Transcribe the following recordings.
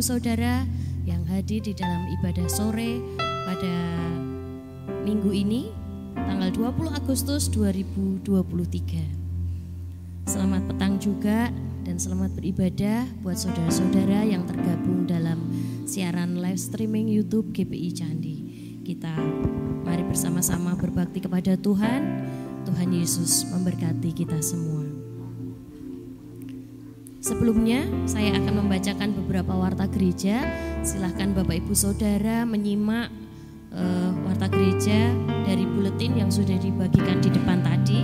Ibu Saudara yang hadir di dalam ibadah sore pada minggu ini tanggal 20 Agustus 2023. Selamat petang juga dan selamat beribadah buat saudara-saudara yang tergabung dalam siaran live streaming YouTube GPI Candi. Kita mari bersama-sama berbakti kepada Tuhan. Tuhan Yesus memberkati kita semua. Sebelumnya, saya akan membacakan beberapa warta gereja. Silahkan Bapak Ibu Saudara menyimak uh, warta gereja dari buletin yang sudah dibagikan di depan tadi.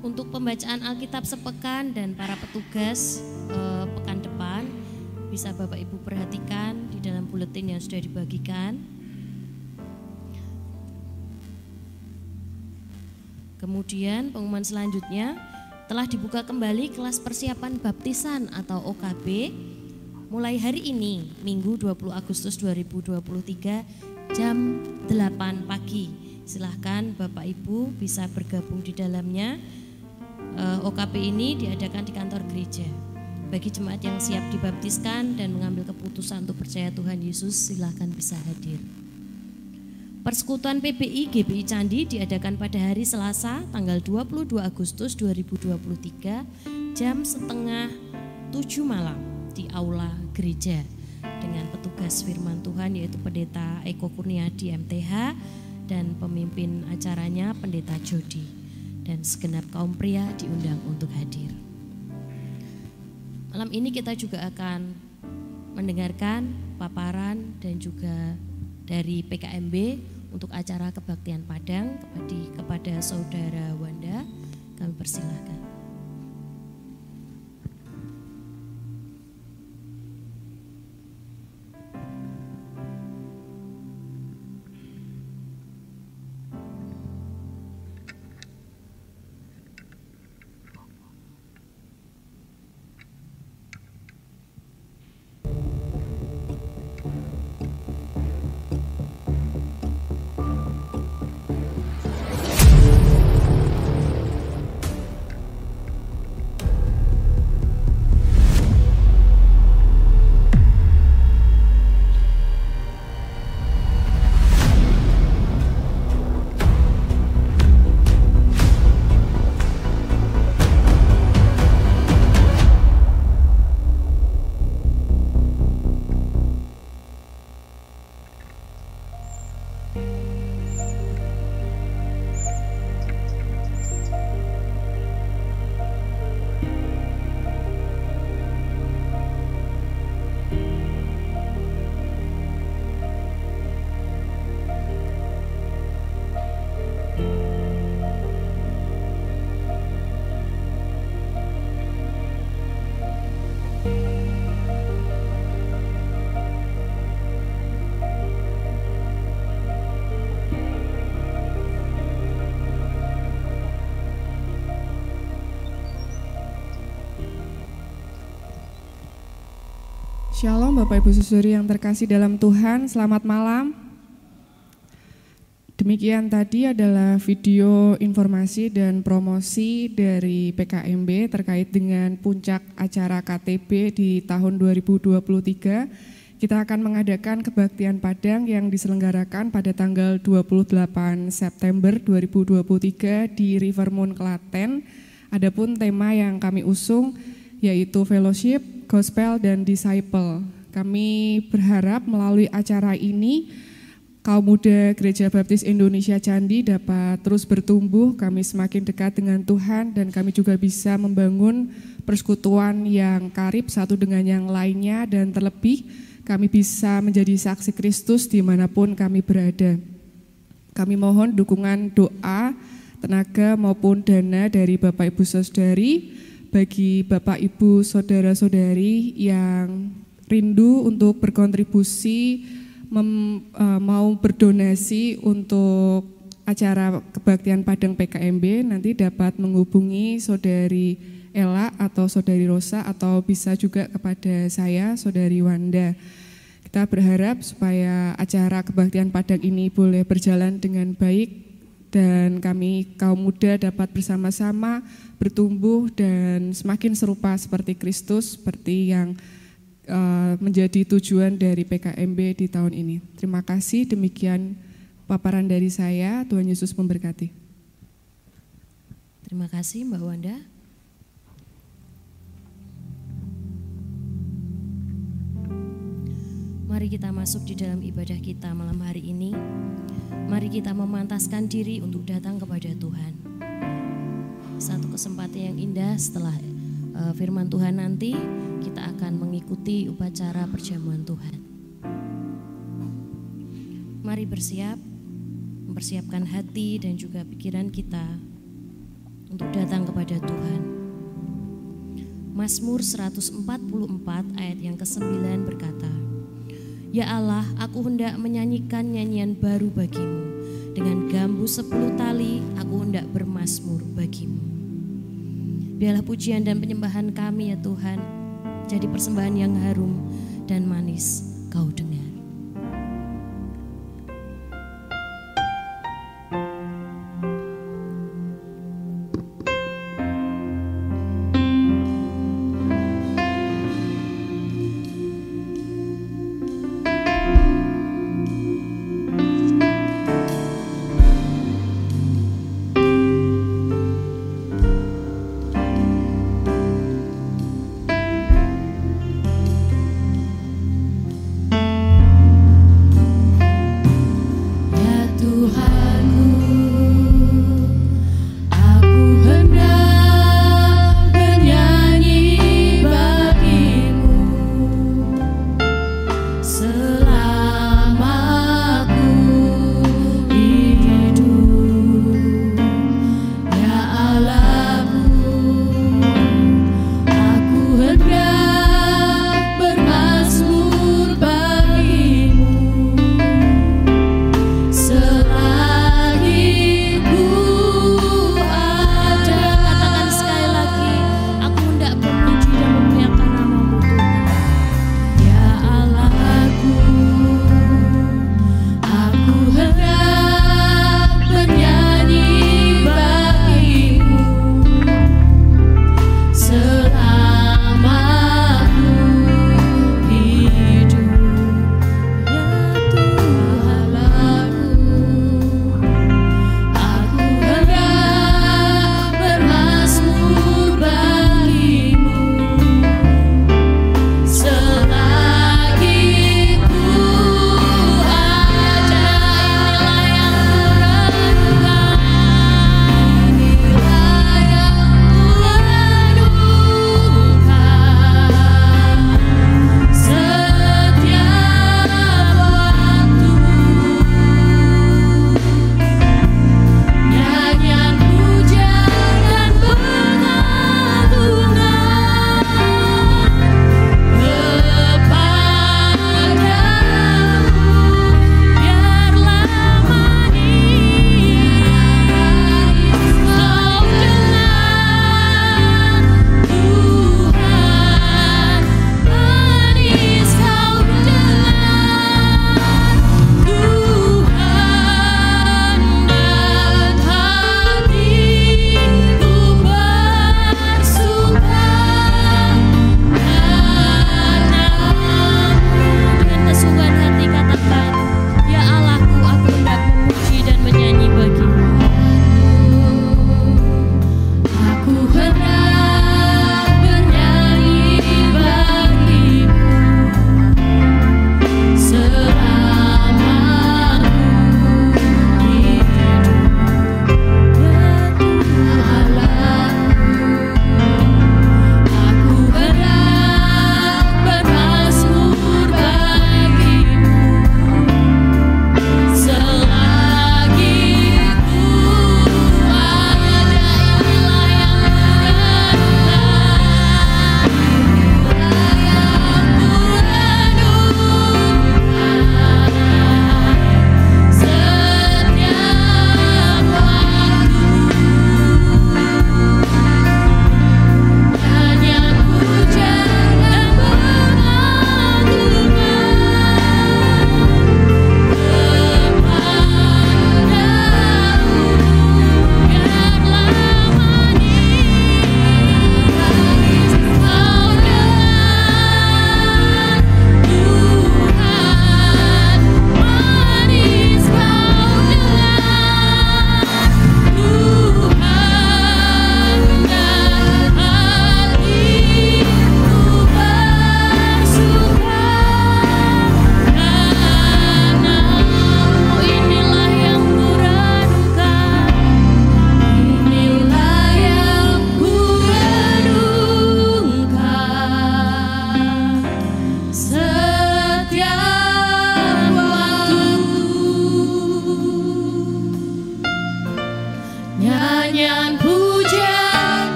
Untuk pembacaan Alkitab sepekan dan para petugas uh, pekan depan, bisa Bapak Ibu perhatikan di dalam buletin yang sudah dibagikan. Kemudian pengumuman selanjutnya telah dibuka kembali kelas persiapan baptisan atau OKB mulai hari ini Minggu 20 Agustus 2023 jam 8 pagi. Silahkan Bapak Ibu bisa bergabung di dalamnya. Eh, OKB ini diadakan di kantor gereja. Bagi jemaat yang siap dibaptiskan dan mengambil keputusan untuk percaya Tuhan Yesus, silahkan bisa hadir. Persekutuan PBI GBI Candi diadakan pada hari Selasa tanggal 22 Agustus 2023 jam setengah 7 malam di Aula Gereja dengan petugas firman Tuhan yaitu Pendeta Eko Kurniadi MTH dan pemimpin acaranya Pendeta Jody dan segenap kaum pria diundang untuk hadir. Malam ini kita juga akan mendengarkan paparan dan juga dari PKMB untuk acara kebaktian Padang kepada, saudara Wanda kami persilahkan. Shalom Bapak Ibu Saudari yang terkasih dalam Tuhan, selamat malam. Demikian tadi adalah video informasi dan promosi dari PKMB terkait dengan puncak acara KTB di tahun 2023. Kita akan mengadakan kebaktian Padang yang diselenggarakan pada tanggal 28 September 2023 di Rivermoon Klaten. Adapun tema yang kami usung yaitu fellowship, gospel, dan disciple. Kami berharap melalui acara ini kaum muda Gereja Baptis Indonesia Candi dapat terus bertumbuh, kami semakin dekat dengan Tuhan dan kami juga bisa membangun persekutuan yang karib satu dengan yang lainnya dan terlebih kami bisa menjadi saksi Kristus di mana pun kami berada. Kami mohon dukungan doa, tenaga maupun dana dari Bapak Ibu Saudari bagi Bapak Ibu saudara-saudari yang rindu untuk berkontribusi mem, uh, mau berdonasi untuk acara kebaktian Padang PKMB nanti dapat menghubungi saudari Ella atau saudari Rosa atau bisa juga kepada saya saudari Wanda. Kita berharap supaya acara kebaktian Padang ini boleh berjalan dengan baik dan kami kaum muda dapat bersama-sama bertumbuh dan semakin serupa seperti Kristus seperti yang uh, menjadi tujuan dari PKMB di tahun ini. Terima kasih demikian paparan dari saya. Tuhan Yesus memberkati. Terima kasih Mbak Wanda. Mari kita masuk di dalam ibadah kita malam hari ini. Mari kita memantaskan diri untuk datang kepada Tuhan. Satu kesempatan yang indah setelah uh, firman Tuhan nanti kita akan mengikuti upacara perjamuan Tuhan. Mari bersiap, mempersiapkan hati dan juga pikiran kita untuk datang kepada Tuhan. Mazmur 144 ayat yang ke-9 berkata, Ya Allah, aku hendak menyanyikan nyanyian baru bagimu. Dengan gambu sepuluh tali, aku hendak bermasmur bagimu. Biarlah pujian dan penyembahan kami ya Tuhan, jadi persembahan yang harum dan manis kau dengar.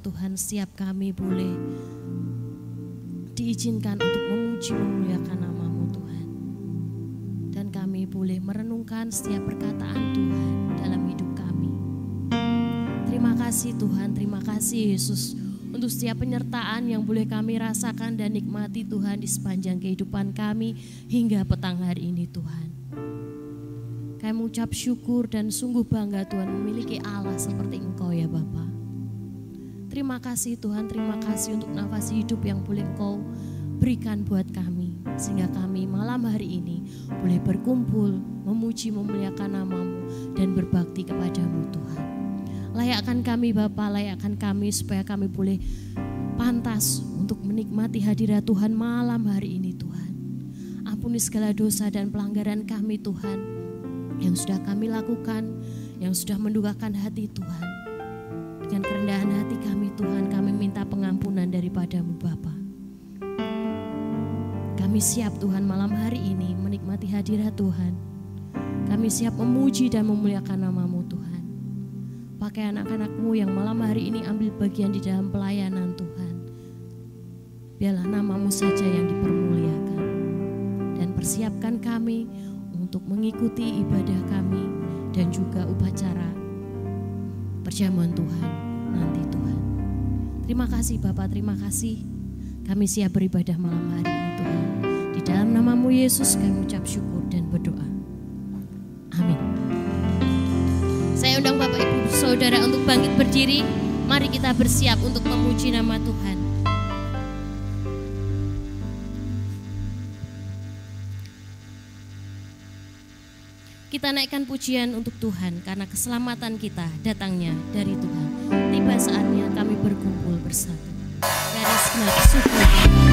Tuhan setiap kami boleh diizinkan untuk memuji memuliakan namamu Tuhan. Dan kami boleh merenungkan setiap perkataan Tuhan dalam hidup kami. Terima kasih Tuhan, terima kasih Yesus untuk setiap penyertaan yang boleh kami rasakan dan nikmati Tuhan di sepanjang kehidupan kami hingga petang hari ini Tuhan. Kami mengucap syukur dan sungguh bangga Tuhan memiliki Allah seperti Engkau ya Bapak. Terima kasih Tuhan, terima kasih untuk nafas hidup yang boleh Engkau berikan buat kami. Sehingga kami malam hari ini boleh berkumpul, memuji, memuliakan namamu dan berbakti kepadamu Tuhan. Layakkan kami Bapa, layakkan kami supaya kami boleh pantas untuk menikmati hadirat Tuhan malam hari ini Tuhan. Ampuni segala dosa dan pelanggaran kami Tuhan yang sudah kami lakukan, yang sudah mendukakan hati Tuhan. Dengan kerendahan hati kami Tuhan, kami minta pengampunan daripadamu Bapa. Kami siap Tuhan malam hari ini menikmati hadirat Tuhan. Kami siap memuji dan memuliakan namamu Tuhan. Pakai anak-anakmu yang malam hari ini ambil bagian di dalam pelayanan Tuhan. Biarlah namamu saja yang dipermuliakan. Dan persiapkan kami untuk mengikuti ibadah kami dan juga upacara perjamuan Tuhan nanti Tuhan. Terima kasih Bapak, terima kasih. Kami siap beribadah malam hari ini Tuhan. Di dalam namamu Yesus kami ucap syukur dan berdoa. Amin. Saya undang Bapak Ibu Saudara untuk bangkit berdiri. Mari kita bersiap untuk memuji nama Tuhan. Kita naikkan pujian untuk Tuhan karena keselamatan kita datangnya dari Tuhan. Tiba saatnya kami berkumpul bersatu. Garis genap syukur.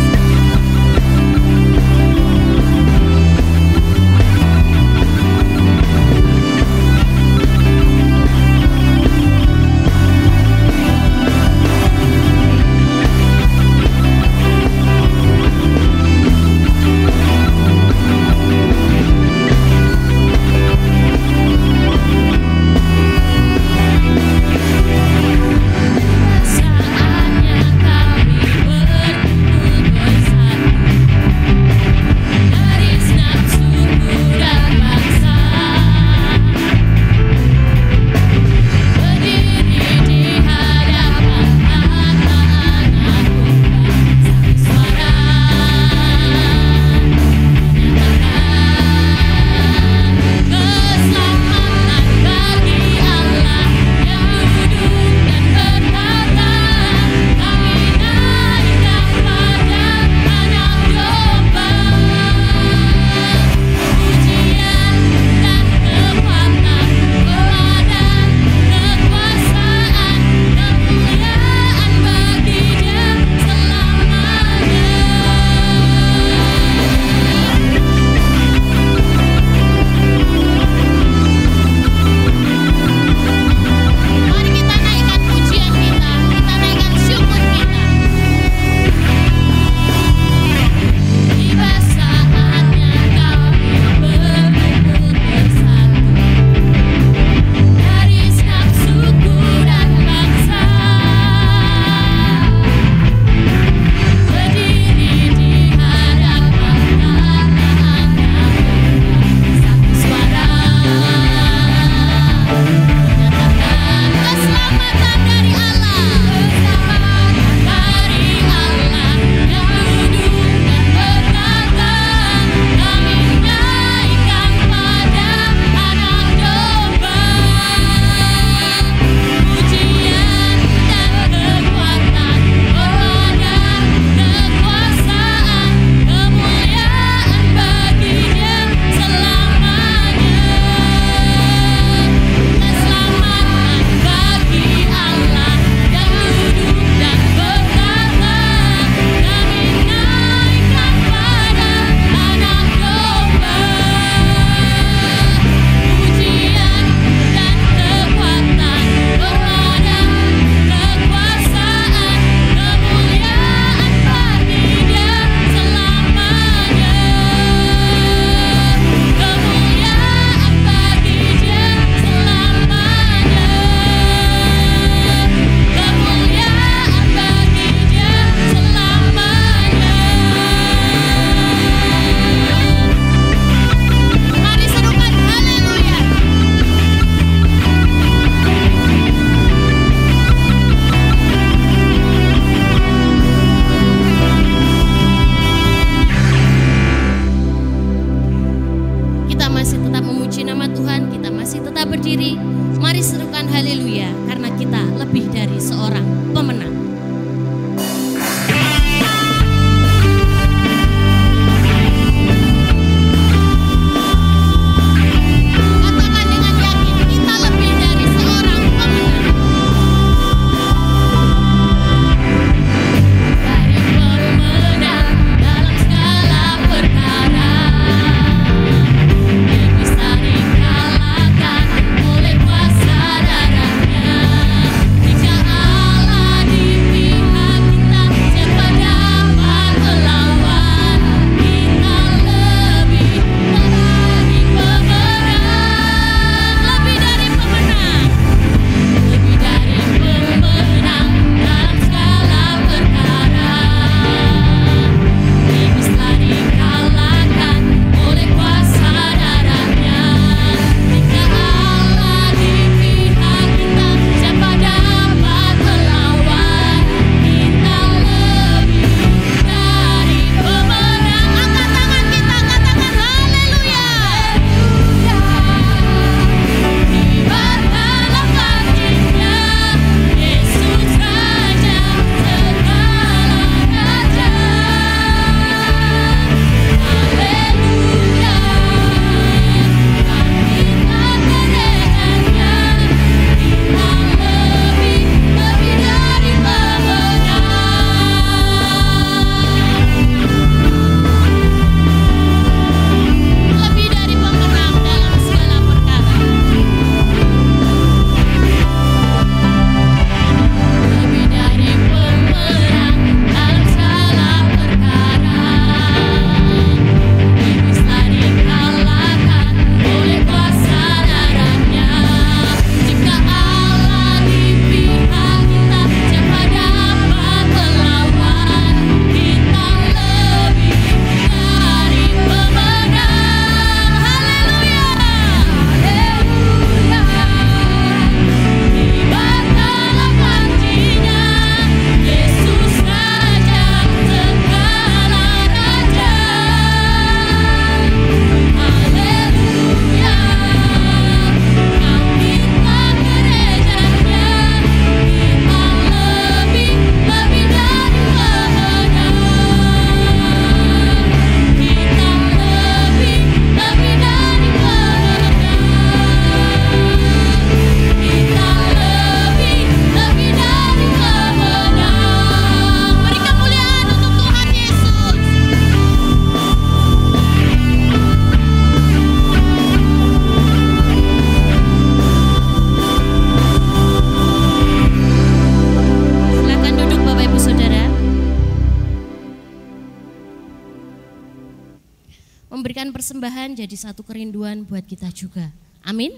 Kerinduan buat kita juga. Amin.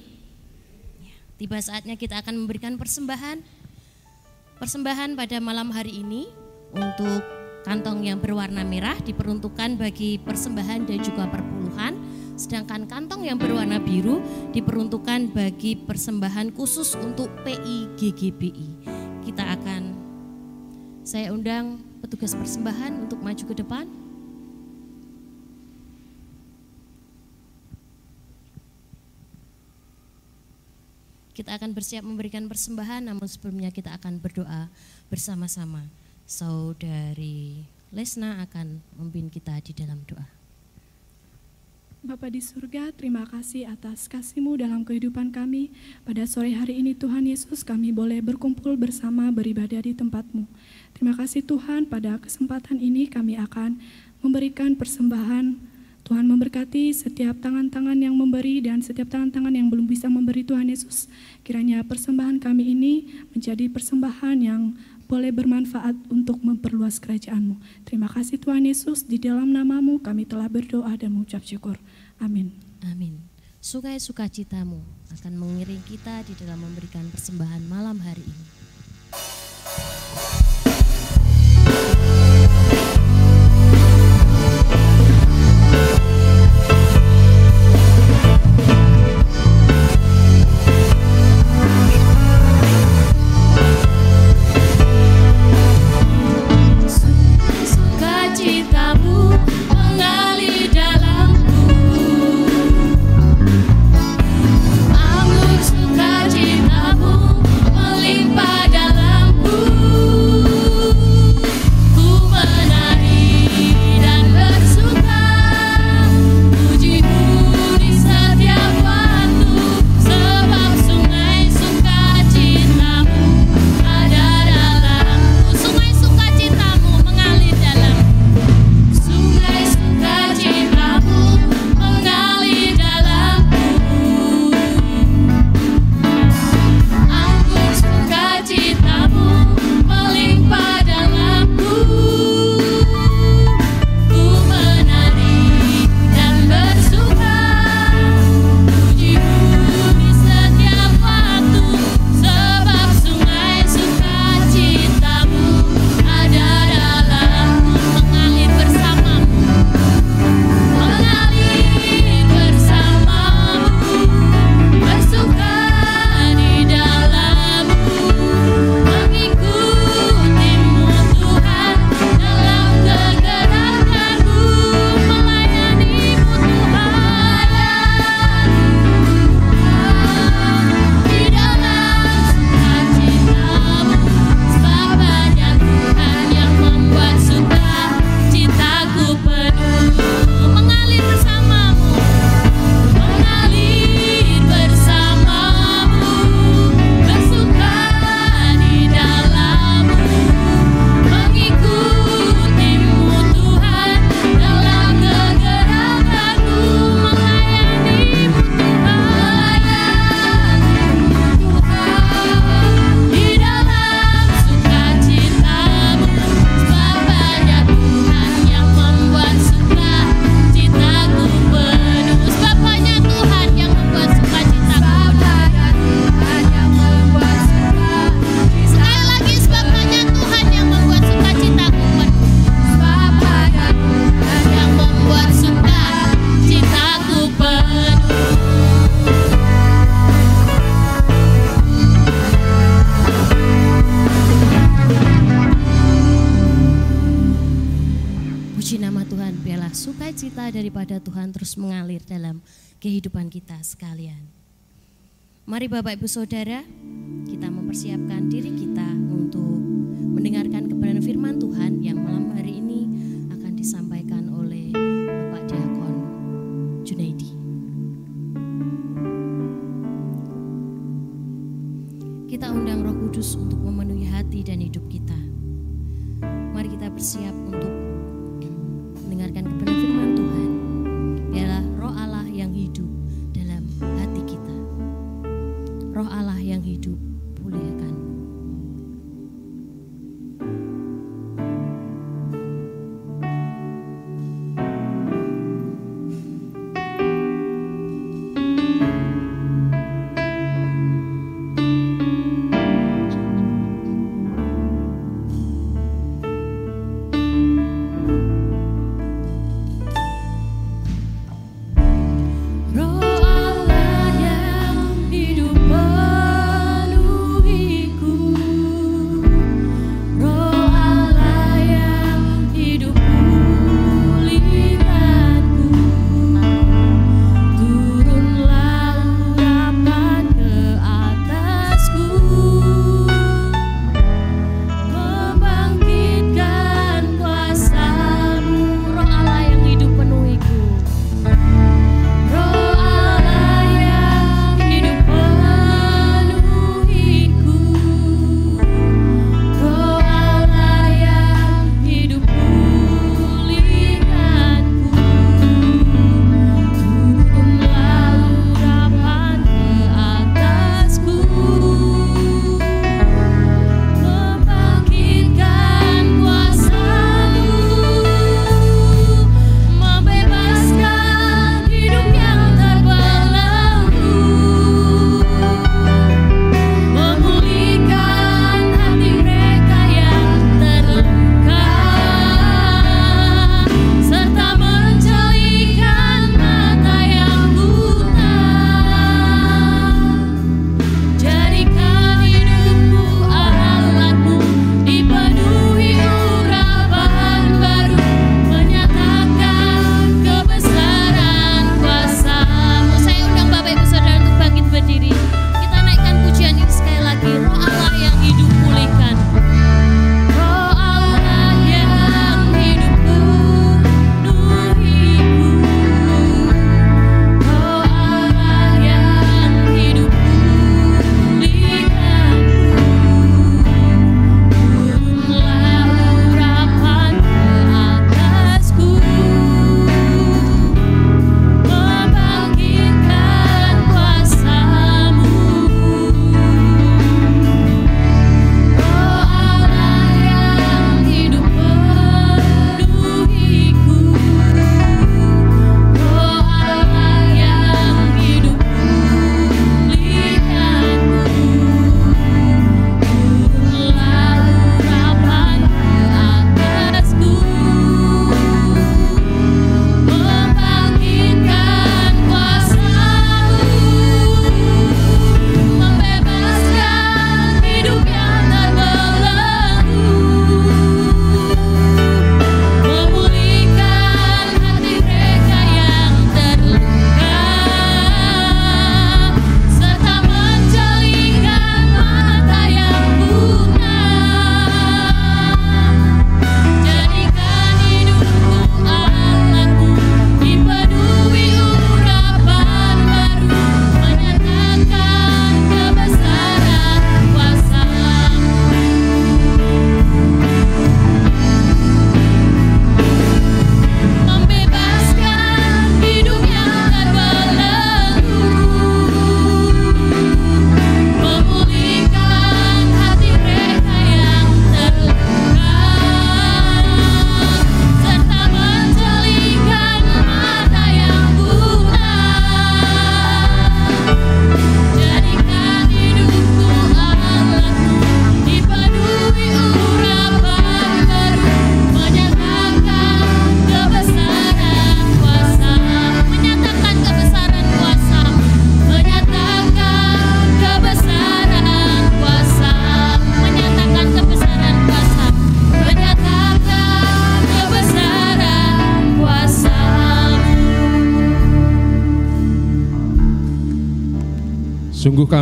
Tiba saatnya kita akan memberikan persembahan. Persembahan pada malam hari ini untuk kantong yang berwarna merah diperuntukkan bagi persembahan dan juga perpuluhan. Sedangkan kantong yang berwarna biru diperuntukkan bagi persembahan khusus untuk PIGGBI. Kita akan saya undang petugas persembahan untuk maju ke depan. Kita akan bersiap memberikan persembahan, namun sebelumnya kita akan berdoa bersama-sama. Saudari Lesna akan memimpin kita di dalam doa. Bapa di surga, terima kasih atas kasih-Mu dalam kehidupan kami. Pada sore hari ini Tuhan Yesus kami boleh berkumpul bersama beribadah di tempat-Mu. Terima kasih Tuhan pada kesempatan ini kami akan memberikan persembahan Tuhan memberkati setiap tangan-tangan yang memberi dan setiap tangan-tangan yang belum bisa memberi Tuhan Yesus. Kiranya persembahan kami ini menjadi persembahan yang boleh bermanfaat untuk memperluas kerajaan-Mu. Terima kasih Tuhan Yesus, di dalam namamu kami telah berdoa dan mengucap syukur. Amin. Amin. Sukai sukacitamu akan mengiring kita di dalam memberikan persembahan malam hari ini. Bapak Ibu Saudara,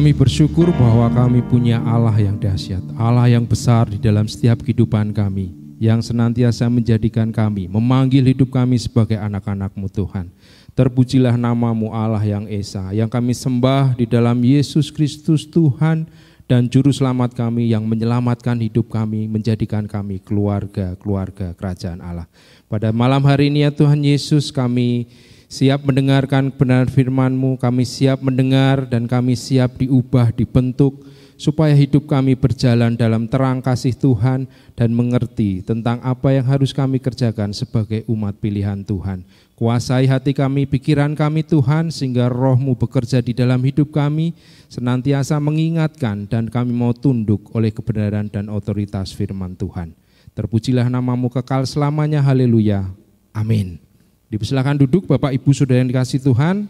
kami bersyukur bahwa kami punya Allah yang dahsyat, Allah yang besar di dalam setiap kehidupan kami, yang senantiasa menjadikan kami, memanggil hidup kami sebagai anak-anakmu Tuhan. Terpujilah namamu Allah yang Esa, yang kami sembah di dalam Yesus Kristus Tuhan dan Juru Selamat kami yang menyelamatkan hidup kami, menjadikan kami keluarga-keluarga kerajaan Allah. Pada malam hari ini ya Tuhan Yesus kami siap mendengarkan kebenaran firman-Mu, kami siap mendengar dan kami siap diubah, dibentuk, supaya hidup kami berjalan dalam terang kasih Tuhan dan mengerti tentang apa yang harus kami kerjakan sebagai umat pilihan Tuhan. Kuasai hati kami, pikiran kami Tuhan, sehingga rohmu bekerja di dalam hidup kami, senantiasa mengingatkan dan kami mau tunduk oleh kebenaran dan otoritas firman Tuhan. Terpujilah namamu kekal selamanya, haleluya. Amin. Dipersilakan duduk Bapak Ibu Saudara yang dikasih Tuhan.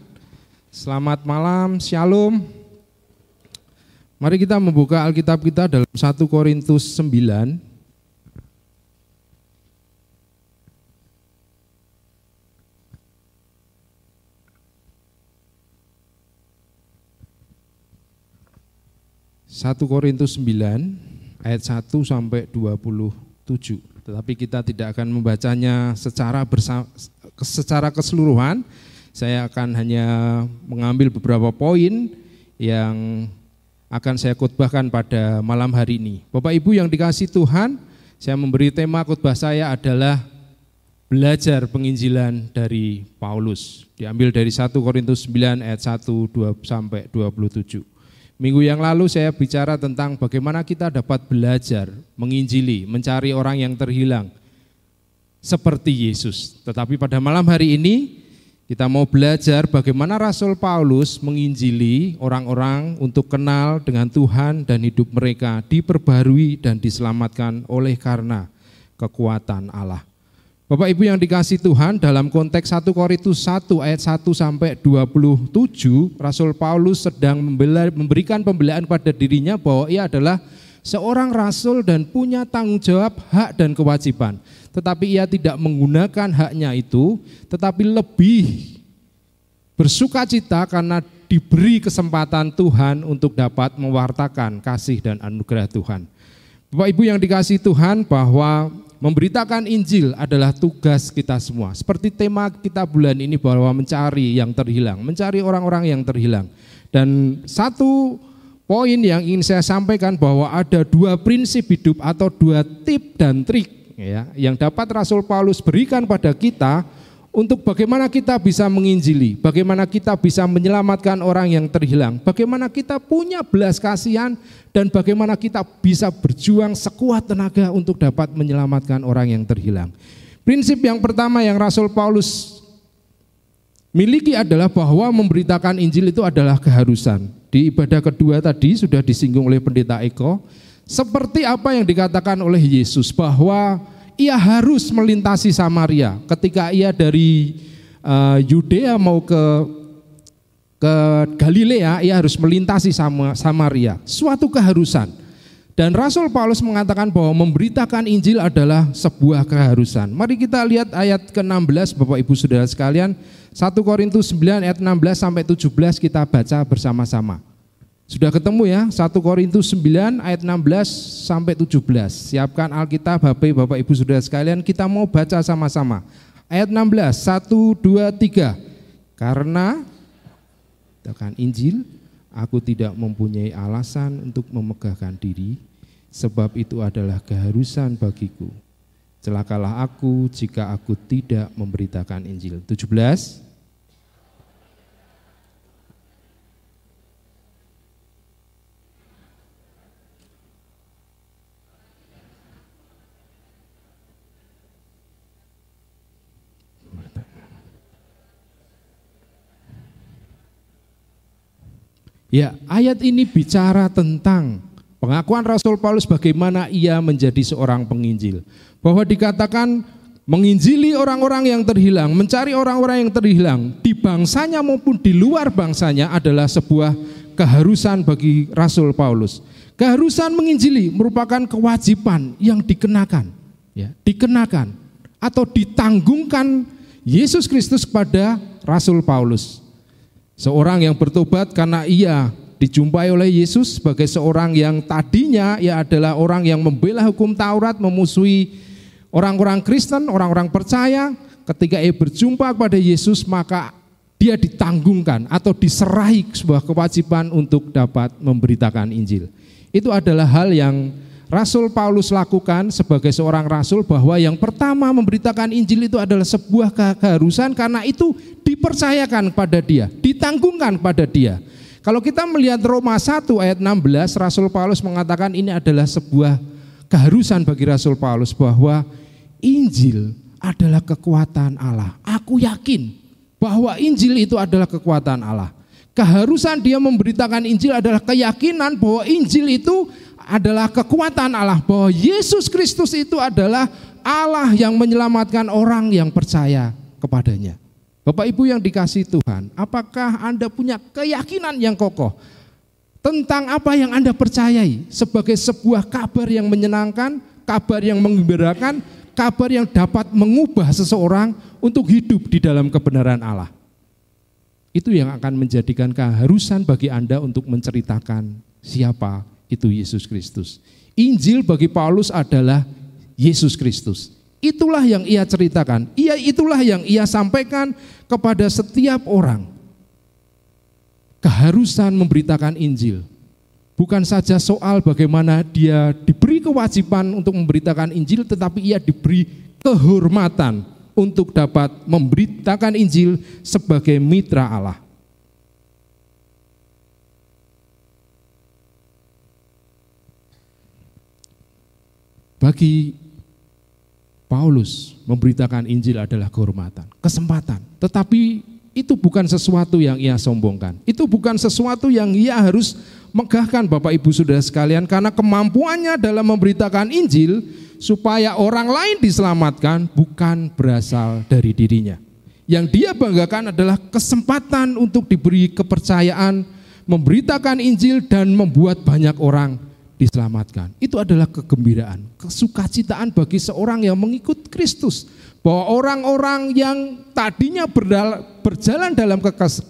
Selamat malam, Shalom. Mari kita membuka Alkitab kita dalam 1 Korintus 9 1 Korintus 9 ayat 1 sampai 27. Tetapi kita tidak akan membacanya secara bersama, secara keseluruhan. Saya akan hanya mengambil beberapa poin yang akan saya khotbahkan pada malam hari ini. Bapak Ibu yang dikasih Tuhan, saya memberi tema khotbah saya adalah belajar penginjilan dari Paulus. Diambil dari 1 Korintus 9 ayat 1 2 sampai 27. Minggu yang lalu saya bicara tentang bagaimana kita dapat belajar menginjili, mencari orang yang terhilang seperti Yesus. Tetapi pada malam hari ini kita mau belajar bagaimana Rasul Paulus menginjili orang-orang untuk kenal dengan Tuhan dan hidup mereka diperbarui dan diselamatkan oleh karena kekuatan Allah. Bapak Ibu yang dikasih Tuhan dalam konteks 1 Korintus 1 ayat 1 sampai 27 Rasul Paulus sedang memberikan pembelaan pada dirinya bahwa ia adalah seorang rasul dan punya tanggung jawab hak dan kewajiban. Tetapi ia tidak menggunakan haknya itu, tetapi lebih bersuka cita karena diberi kesempatan Tuhan untuk dapat mewartakan kasih dan anugerah Tuhan. Bapak Ibu yang dikasih Tuhan bahwa Memberitakan Injil adalah tugas kita semua. Seperti tema kita bulan ini bahwa mencari yang terhilang, mencari orang-orang yang terhilang. Dan satu poin yang ingin saya sampaikan bahwa ada dua prinsip hidup atau dua tip dan trik ya yang dapat Rasul Paulus berikan pada kita untuk bagaimana kita bisa menginjili, bagaimana kita bisa menyelamatkan orang yang terhilang, bagaimana kita punya belas kasihan dan bagaimana kita bisa berjuang sekuat tenaga untuk dapat menyelamatkan orang yang terhilang. Prinsip yang pertama yang Rasul Paulus miliki adalah bahwa memberitakan Injil itu adalah keharusan. Di ibadah kedua tadi sudah disinggung oleh pendeta Eko, seperti apa yang dikatakan oleh Yesus bahwa ia harus melintasi Samaria. Ketika ia dari uh, mau ke ke Galilea, ia harus melintasi sama Samaria. Suatu keharusan. Dan Rasul Paulus mengatakan bahwa memberitakan Injil adalah sebuah keharusan. Mari kita lihat ayat ke-16 Bapak Ibu Saudara sekalian. 1 Korintus 9 ayat 16 sampai 17 kita baca bersama-sama. Sudah ketemu ya 1 Korintus 9 ayat 16 sampai 17. Siapkan Alkitab HP Bapak Ibu Saudara sekalian, kita mau baca sama-sama. Ayat 16, 1 2 3. Karena tekan Injil, aku tidak mempunyai alasan untuk memegahkan diri, sebab itu adalah keharusan bagiku. Celakalah aku jika aku tidak memberitakan Injil. 17 Ya, ayat ini bicara tentang pengakuan Rasul Paulus bagaimana ia menjadi seorang penginjil. Bahwa dikatakan menginjili orang-orang yang terhilang, mencari orang-orang yang terhilang di bangsanya maupun di luar bangsanya adalah sebuah keharusan bagi Rasul Paulus. Keharusan menginjili merupakan kewajiban yang dikenakan, ya, dikenakan atau ditanggungkan Yesus Kristus kepada Rasul Paulus. Seorang yang bertobat karena ia dijumpai oleh Yesus sebagai seorang yang tadinya ia adalah orang yang membela hukum Taurat, memusuhi orang-orang Kristen, orang-orang percaya. Ketika ia berjumpa kepada Yesus, maka dia ditanggungkan atau diserahi sebuah kewajiban untuk dapat memberitakan Injil. Itu adalah hal yang Rasul Paulus lakukan sebagai seorang rasul bahwa yang pertama memberitakan Injil itu adalah sebuah keharusan karena itu dipercayakan pada dia, ditanggungkan pada dia. Kalau kita melihat Roma 1 ayat 16, Rasul Paulus mengatakan ini adalah sebuah keharusan bagi Rasul Paulus bahwa Injil adalah kekuatan Allah. Aku yakin bahwa Injil itu adalah kekuatan Allah. Keharusan dia memberitakan Injil adalah keyakinan bahwa Injil itu adalah kekuatan Allah bahwa Yesus Kristus itu adalah Allah yang menyelamatkan orang yang percaya kepadanya. Bapak Ibu yang dikasih Tuhan, apakah Anda punya keyakinan yang kokoh tentang apa yang Anda percayai sebagai sebuah kabar yang menyenangkan, kabar yang mengembirakan, kabar yang dapat mengubah seseorang untuk hidup di dalam kebenaran Allah? Itu yang akan menjadikan keharusan bagi Anda untuk menceritakan siapa itu Yesus Kristus. Injil bagi Paulus adalah Yesus Kristus. Itulah yang ia ceritakan. Ia itulah yang ia sampaikan kepada setiap orang. Keharusan memberitakan Injil. Bukan saja soal bagaimana dia diberi kewajiban untuk memberitakan Injil, tetapi ia diberi kehormatan untuk dapat memberitakan Injil sebagai mitra Allah. Bagi Paulus memberitakan Injil adalah kehormatan, kesempatan. Tetapi itu bukan sesuatu yang ia sombongkan. Itu bukan sesuatu yang ia harus megahkan Bapak Ibu Saudara sekalian karena kemampuannya dalam memberitakan Injil supaya orang lain diselamatkan bukan berasal dari dirinya. Yang dia banggakan adalah kesempatan untuk diberi kepercayaan memberitakan Injil dan membuat banyak orang diselamatkan. Itu adalah kegembiraan, kesukacitaan bagi seorang yang mengikut Kristus. Bahwa orang-orang yang tadinya berjalan dalam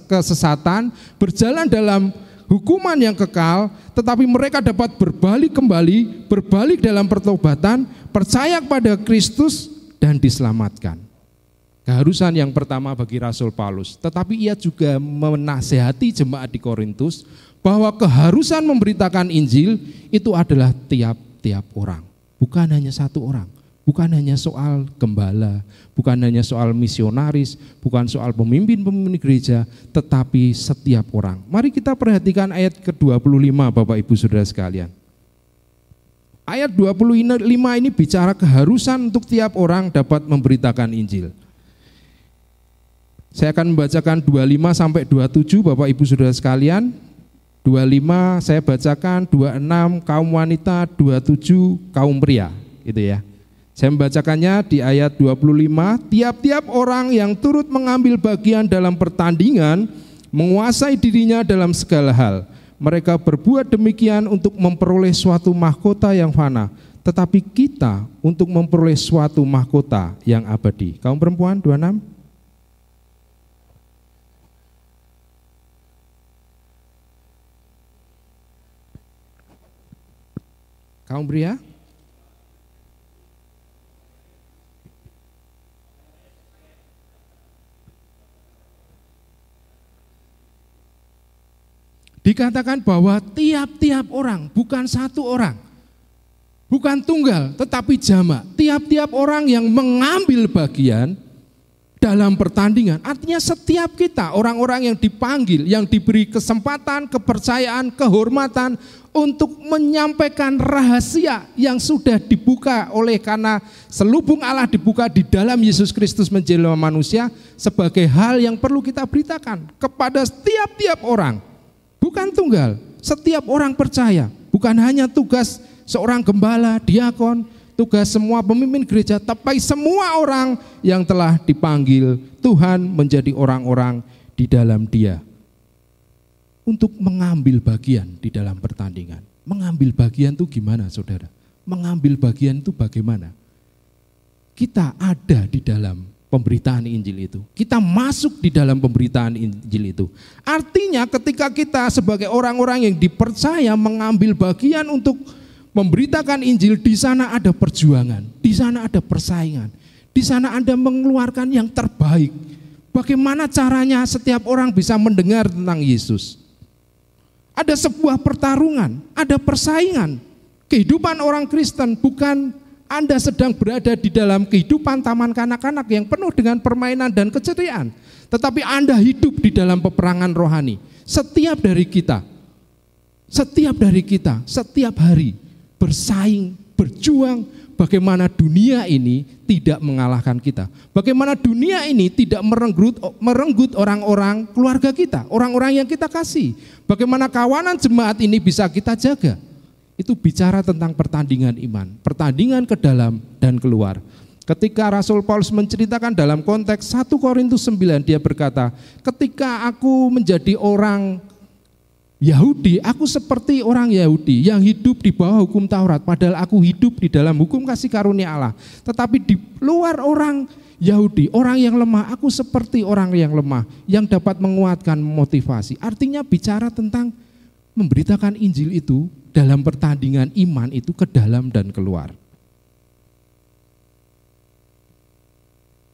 kesesatan, berjalan dalam hukuman yang kekal, tetapi mereka dapat berbalik kembali, berbalik dalam pertobatan, percaya kepada Kristus dan diselamatkan. Keharusan yang pertama bagi Rasul Paulus, tetapi ia juga menasehati jemaat di Korintus bahwa keharusan memberitakan Injil itu adalah tiap-tiap orang, bukan hanya satu orang, bukan hanya soal gembala, bukan hanya soal misionaris, bukan soal pemimpin-pemimpin gereja, tetapi setiap orang. Mari kita perhatikan ayat ke-25 Bapak Ibu Saudara sekalian. Ayat 25 ini bicara keharusan untuk tiap orang dapat memberitakan Injil. Saya akan membacakan 25 sampai 27 Bapak Ibu Saudara sekalian. 25 saya bacakan, 26 kaum wanita, 27 kaum pria, gitu ya. Saya membacakannya di ayat 25, tiap-tiap orang yang turut mengambil bagian dalam pertandingan menguasai dirinya dalam segala hal. Mereka berbuat demikian untuk memperoleh suatu mahkota yang fana, tetapi kita untuk memperoleh suatu mahkota yang abadi. Kaum perempuan 26 Kaum pria? Dikatakan bahwa tiap-tiap orang, bukan satu orang, bukan tunggal, tetapi jamak. Tiap-tiap orang yang mengambil bagian dalam pertandingan. Artinya setiap kita, orang-orang yang dipanggil, yang diberi kesempatan, kepercayaan, kehormatan untuk menyampaikan rahasia yang sudah dibuka oleh karena selubung Allah dibuka di dalam Yesus Kristus menjelma manusia sebagai hal yang perlu kita beritakan kepada setiap-tiap orang. Bukan tunggal, setiap orang percaya, bukan hanya tugas seorang gembala, diakon, tugas semua pemimpin gereja, tapi semua orang yang telah dipanggil Tuhan menjadi orang-orang di dalam dia untuk mengambil bagian di dalam pertandingan. Mengambil bagian itu gimana saudara? Mengambil bagian itu bagaimana? Kita ada di dalam pemberitaan Injil itu. Kita masuk di dalam pemberitaan Injil itu. Artinya ketika kita sebagai orang-orang yang dipercaya mengambil bagian untuk memberitakan Injil, di sana ada perjuangan, di sana ada persaingan, di sana Anda mengeluarkan yang terbaik. Bagaimana caranya setiap orang bisa mendengar tentang Yesus? Ada sebuah pertarungan, ada persaingan. Kehidupan orang Kristen bukan anda sedang berada di dalam kehidupan taman kanak-kanak yang penuh dengan permainan dan keceriaan. Tetapi Anda hidup di dalam peperangan rohani. Setiap dari kita, setiap dari kita, setiap hari bersaing, berjuang, bagaimana dunia ini tidak mengalahkan kita. Bagaimana dunia ini tidak merenggut merenggut orang-orang keluarga kita, orang-orang yang kita kasih. Bagaimana kawanan jemaat ini bisa kita jaga itu bicara tentang pertandingan iman, pertandingan ke dalam dan keluar. Ketika Rasul Paulus menceritakan dalam konteks 1 Korintus 9, dia berkata, ketika aku menjadi orang Yahudi, aku seperti orang Yahudi yang hidup di bawah hukum Taurat, padahal aku hidup di dalam hukum kasih karunia Allah. Tetapi di luar orang Yahudi, orang yang lemah, aku seperti orang yang lemah, yang dapat menguatkan motivasi. Artinya bicara tentang memberitakan Injil itu dalam pertandingan iman itu ke dalam dan keluar.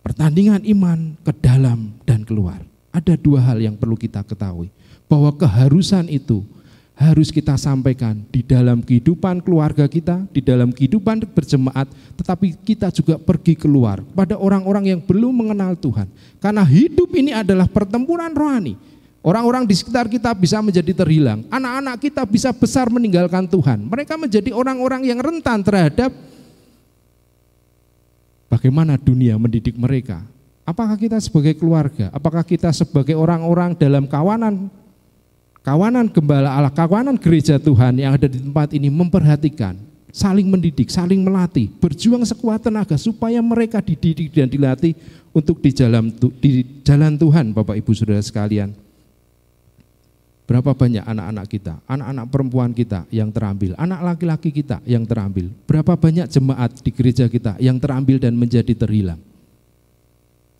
Pertandingan iman ke dalam dan keluar. Ada dua hal yang perlu kita ketahui. Bahwa keharusan itu harus kita sampaikan di dalam kehidupan keluarga kita, di dalam kehidupan berjemaat, tetapi kita juga pergi keluar pada orang-orang yang belum mengenal Tuhan. Karena hidup ini adalah pertempuran rohani Orang-orang di sekitar kita bisa menjadi terhilang. Anak-anak kita bisa besar meninggalkan Tuhan. Mereka menjadi orang-orang yang rentan terhadap bagaimana dunia mendidik mereka. Apakah kita sebagai keluarga, apakah kita sebagai orang-orang dalam kawanan kawanan gembala Allah, kawanan gereja Tuhan yang ada di tempat ini memperhatikan, saling mendidik, saling melatih, berjuang sekuat tenaga supaya mereka dididik dan dilatih untuk di jalan di jalan Tuhan, Bapak Ibu Saudara sekalian. Berapa banyak anak-anak kita, anak-anak perempuan kita yang terambil, anak laki-laki kita yang terambil. Berapa banyak jemaat di gereja kita yang terambil dan menjadi terhilang.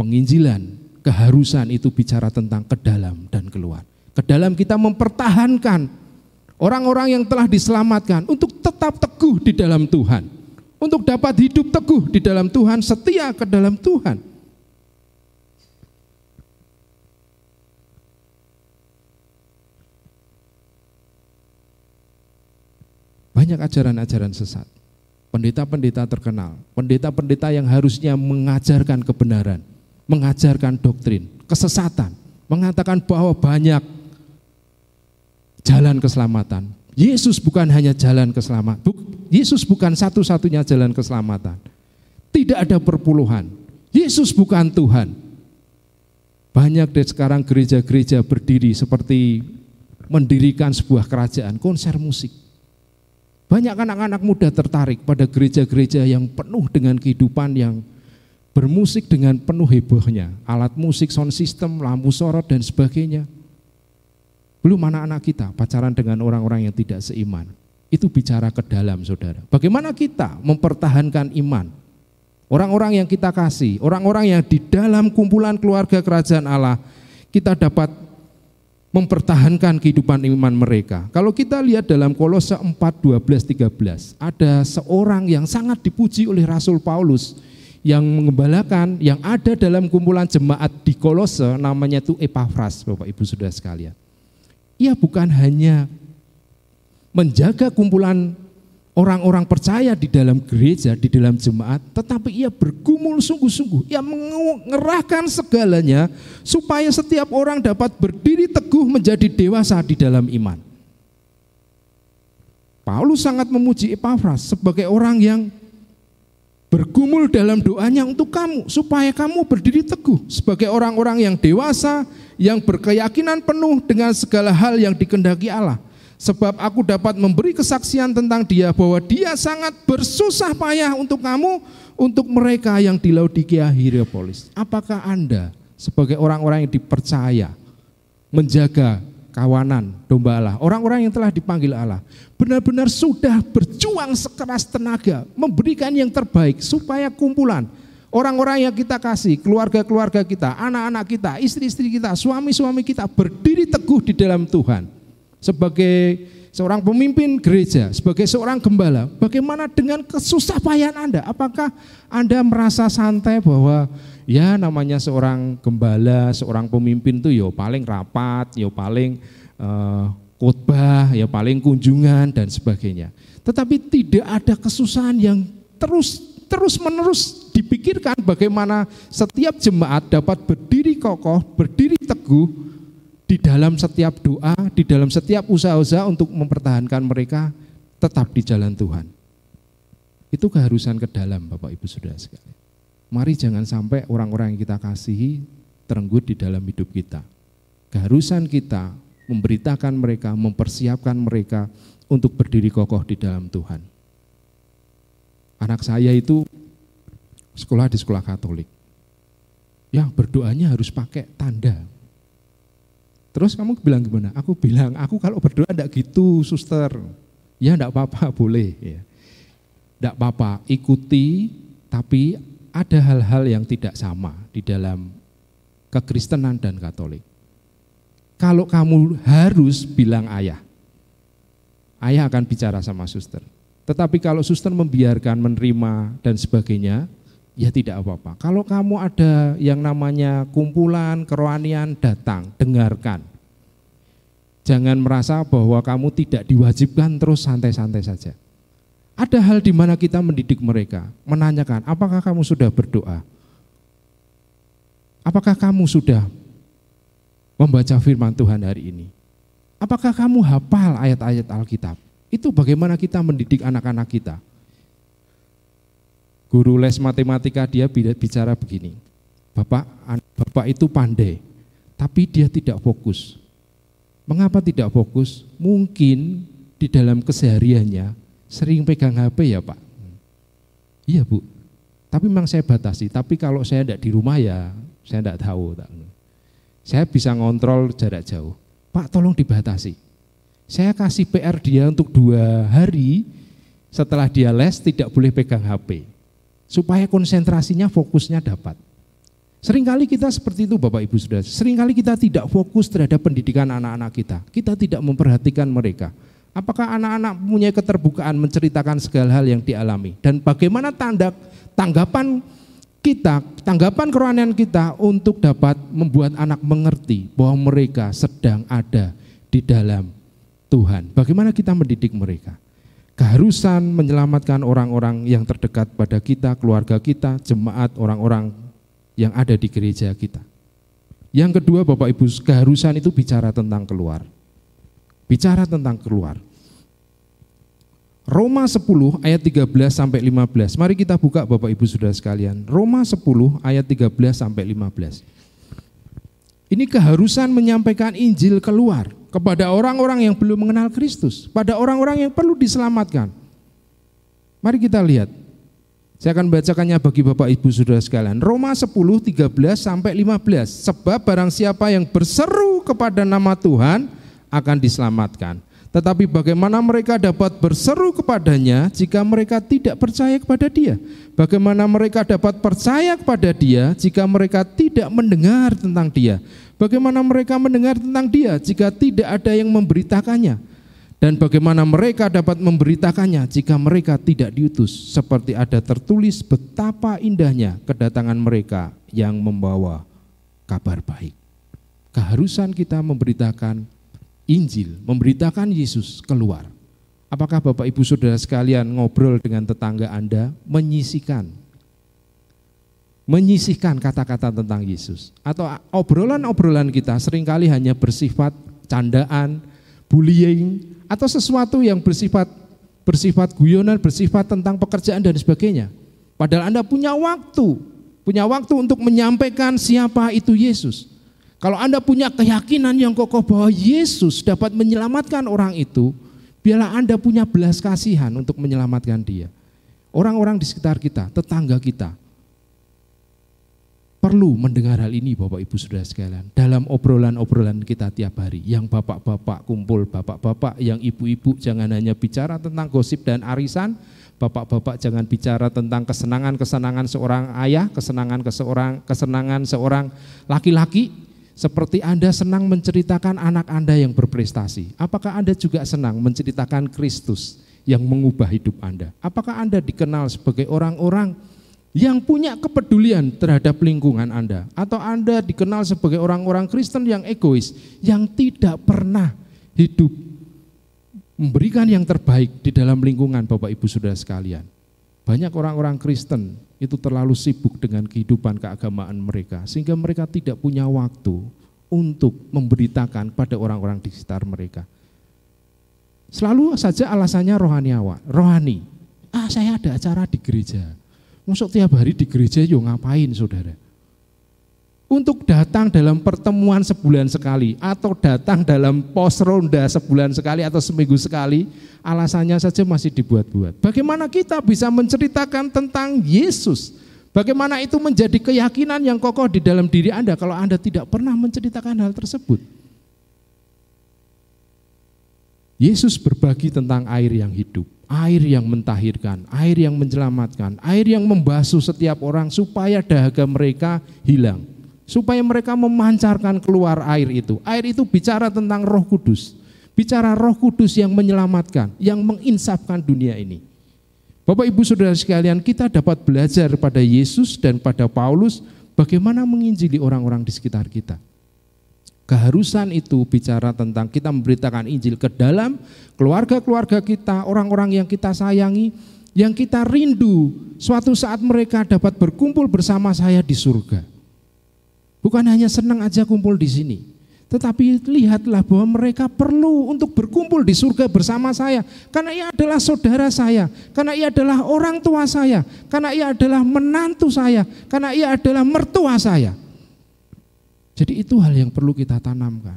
Penginjilan, keharusan itu bicara tentang ke dalam dan keluar. Ke dalam kita mempertahankan orang-orang yang telah diselamatkan untuk tetap teguh di dalam Tuhan. Untuk dapat hidup teguh di dalam Tuhan, setia ke dalam Tuhan Banyak ajaran-ajaran sesat. Pendeta-pendeta terkenal, pendeta-pendeta yang harusnya mengajarkan kebenaran, mengajarkan doktrin, kesesatan, mengatakan bahwa banyak jalan keselamatan. Yesus bukan hanya jalan keselamatan. Yesus bukan satu-satunya jalan keselamatan. Tidak ada perpuluhan. Yesus bukan Tuhan. Banyak dari sekarang gereja-gereja berdiri seperti mendirikan sebuah kerajaan, konser musik. Banyak anak-anak muda tertarik pada gereja-gereja yang penuh dengan kehidupan yang bermusik dengan penuh hebohnya. Alat musik, sound system, lampu sorot, dan sebagainya. Belum anak-anak kita pacaran dengan orang-orang yang tidak seiman. Itu bicara ke dalam saudara. Bagaimana kita mempertahankan iman? Orang-orang yang kita kasih, orang-orang yang di dalam kumpulan keluarga kerajaan Allah, kita dapat mempertahankan kehidupan iman mereka. Kalau kita lihat dalam Kolose 4, 12, 13, ada seorang yang sangat dipuji oleh Rasul Paulus yang mengembalakan, yang ada dalam kumpulan jemaat di Kolose, namanya itu Epaphras, Bapak Ibu Saudara sekalian. Ia bukan hanya menjaga kumpulan orang-orang percaya di dalam gereja, di dalam jemaat, tetapi ia bergumul sungguh-sungguh. Ia mengerahkan segalanya supaya setiap orang dapat berdiri teguh menjadi dewasa di dalam iman. Paulus sangat memuji Epaphras sebagai orang yang bergumul dalam doanya untuk kamu supaya kamu berdiri teguh sebagai orang-orang yang dewasa yang berkeyakinan penuh dengan segala hal yang dikendaki Allah Sebab aku dapat memberi kesaksian tentang dia bahwa dia sangat bersusah payah untuk kamu, untuk mereka yang di Laodikia Hierapolis. Apakah Anda sebagai orang-orang yang dipercaya menjaga kawanan domba Allah, orang-orang yang telah dipanggil Allah, benar-benar sudah berjuang sekeras tenaga, memberikan yang terbaik supaya kumpulan Orang-orang yang kita kasih, keluarga-keluarga kita, anak-anak kita, istri-istri kita, suami-suami kita berdiri teguh di dalam Tuhan. Sebagai seorang pemimpin gereja, sebagai seorang gembala, bagaimana dengan kesusah payah Anda? Apakah Anda merasa santai bahwa ya namanya seorang gembala, seorang pemimpin itu ya paling rapat, ya paling uh, khotbah, ya paling kunjungan dan sebagainya. Tetapi tidak ada kesusahan yang terus terus menerus dipikirkan bagaimana setiap jemaat dapat berdiri kokoh, berdiri teguh di dalam setiap doa, di dalam setiap usaha-usaha untuk mempertahankan mereka tetap di jalan Tuhan. Itu keharusan ke dalam Bapak Ibu Saudara sekalian. Mari jangan sampai orang-orang yang kita kasihi terenggut di dalam hidup kita. Keharusan kita memberitakan mereka, mempersiapkan mereka untuk berdiri kokoh di dalam Tuhan. Anak saya itu sekolah di sekolah Katolik. Ya berdoanya harus pakai tanda. Terus kamu bilang gimana? Aku bilang, aku kalau berdoa enggak gitu, suster. Ya enggak apa-apa, boleh. Ya. Enggak apa-apa, ikuti, tapi ada hal-hal yang tidak sama di dalam kekristenan dan Katolik. Kalau kamu harus bilang ayah, ayah akan bicara sama suster. Tetapi kalau suster membiarkan, menerima dan sebagainya, ya tidak apa-apa. Kalau kamu ada yang namanya kumpulan, kerohanian, datang, dengarkan. Jangan merasa bahwa kamu tidak diwajibkan terus santai-santai saja. Ada hal di mana kita mendidik mereka, menanyakan, apakah kamu sudah berdoa? Apakah kamu sudah membaca firman Tuhan hari ini? Apakah kamu hafal ayat-ayat Alkitab? Itu bagaimana kita mendidik anak-anak kita. Guru les matematika dia bicara begini, Bapak, Bapak itu pandai, tapi dia tidak fokus. Mengapa tidak fokus? Mungkin di dalam kesehariannya sering pegang HP ya Pak. Iya Bu, tapi memang saya batasi. Tapi kalau saya tidak di rumah ya saya tidak tahu. Saya bisa ngontrol jarak jauh. Pak tolong dibatasi. Saya kasih PR dia untuk dua hari setelah dia les tidak boleh pegang HP. Supaya konsentrasinya, fokusnya dapat. Seringkali kita seperti itu Bapak Ibu Saudara. Seringkali kita tidak fokus terhadap pendidikan anak-anak kita. Kita tidak memperhatikan mereka. Apakah anak-anak punya keterbukaan menceritakan segala hal yang dialami? Dan bagaimana tanda tanggapan kita, tanggapan kerohanian kita untuk dapat membuat anak mengerti bahwa mereka sedang ada di dalam Tuhan. Bagaimana kita mendidik mereka? Keharusan menyelamatkan orang-orang yang terdekat pada kita, keluarga kita, jemaat, orang-orang yang ada di gereja kita. Yang kedua Bapak Ibu, keharusan itu bicara tentang keluar. Bicara tentang keluar. Roma 10 ayat 13 sampai 15. Mari kita buka Bapak Ibu Saudara sekalian. Roma 10 ayat 13 sampai 15. Ini keharusan menyampaikan Injil keluar kepada orang-orang yang belum mengenal Kristus, pada orang-orang yang perlu diselamatkan. Mari kita lihat. Saya akan bacakannya bagi Bapak Ibu Saudara sekalian. Roma 10 13 sampai 15. Sebab barang siapa yang berseru kepada nama Tuhan akan diselamatkan. Tetapi bagaimana mereka dapat berseru kepadanya jika mereka tidak percaya kepada dia? Bagaimana mereka dapat percaya kepada dia jika mereka tidak mendengar tentang dia? Bagaimana mereka mendengar tentang dia jika tidak ada yang memberitakannya? Dan bagaimana mereka dapat memberitakannya jika mereka tidak diutus? Seperti ada tertulis betapa indahnya kedatangan mereka yang membawa kabar baik. Keharusan kita memberitakan Injil, memberitakan Yesus keluar. Apakah Bapak Ibu Saudara sekalian ngobrol dengan tetangga Anda, menyisikan menyisihkan kata-kata tentang Yesus atau obrolan-obrolan kita sering kali hanya bersifat candaan, bullying atau sesuatu yang bersifat bersifat guyonan, bersifat tentang pekerjaan dan sebagainya. Padahal Anda punya waktu, punya waktu untuk menyampaikan siapa itu Yesus. Kalau Anda punya keyakinan yang kokoh bahwa Yesus dapat menyelamatkan orang itu, biarlah Anda punya belas kasihan untuk menyelamatkan dia. Orang-orang di sekitar kita, tetangga kita, perlu mendengar hal ini Bapak Ibu Saudara sekalian. Dalam obrolan-obrolan kita tiap hari, yang bapak-bapak kumpul, bapak-bapak, yang ibu-ibu jangan hanya bicara tentang gosip dan arisan, Bapak-bapak jangan bicara tentang kesenangan-kesenangan seorang ayah, kesenangan seorang kesenangan seorang laki-laki seperti Anda senang menceritakan anak Anda yang berprestasi. Apakah Anda juga senang menceritakan Kristus yang mengubah hidup Anda? Apakah Anda dikenal sebagai orang-orang yang punya kepedulian terhadap lingkungan Anda atau Anda dikenal sebagai orang-orang Kristen yang egois yang tidak pernah hidup memberikan yang terbaik di dalam lingkungan Bapak Ibu Saudara sekalian. Banyak orang-orang Kristen itu terlalu sibuk dengan kehidupan keagamaan mereka sehingga mereka tidak punya waktu untuk memberitakan pada orang-orang di sekitar mereka. Selalu saja alasannya rohani awak, rohani. Ah saya ada acara di gereja Masuk tiap hari di gereja yo ngapain saudara? Untuk datang dalam pertemuan sebulan sekali atau datang dalam pos ronda sebulan sekali atau seminggu sekali, alasannya saja masih dibuat-buat. Bagaimana kita bisa menceritakan tentang Yesus? Bagaimana itu menjadi keyakinan yang kokoh di dalam diri Anda kalau Anda tidak pernah menceritakan hal tersebut? Yesus berbagi tentang air yang hidup air yang mentahirkan, air yang menyelamatkan, air yang membasuh setiap orang supaya dahaga mereka hilang. Supaya mereka memancarkan keluar air itu. Air itu bicara tentang roh kudus. Bicara roh kudus yang menyelamatkan, yang menginsafkan dunia ini. Bapak ibu saudara sekalian kita dapat belajar pada Yesus dan pada Paulus bagaimana menginjili orang-orang di sekitar kita. Keharusan itu bicara tentang kita memberitakan Injil ke dalam keluarga-keluarga kita, orang-orang yang kita sayangi, yang kita rindu suatu saat mereka dapat berkumpul bersama saya di surga. Bukan hanya senang aja kumpul di sini, tetapi lihatlah bahwa mereka perlu untuk berkumpul di surga bersama saya. Karena ia adalah saudara saya, karena ia adalah orang tua saya, karena ia adalah menantu saya, karena ia adalah mertua saya. Jadi itu hal yang perlu kita tanamkan.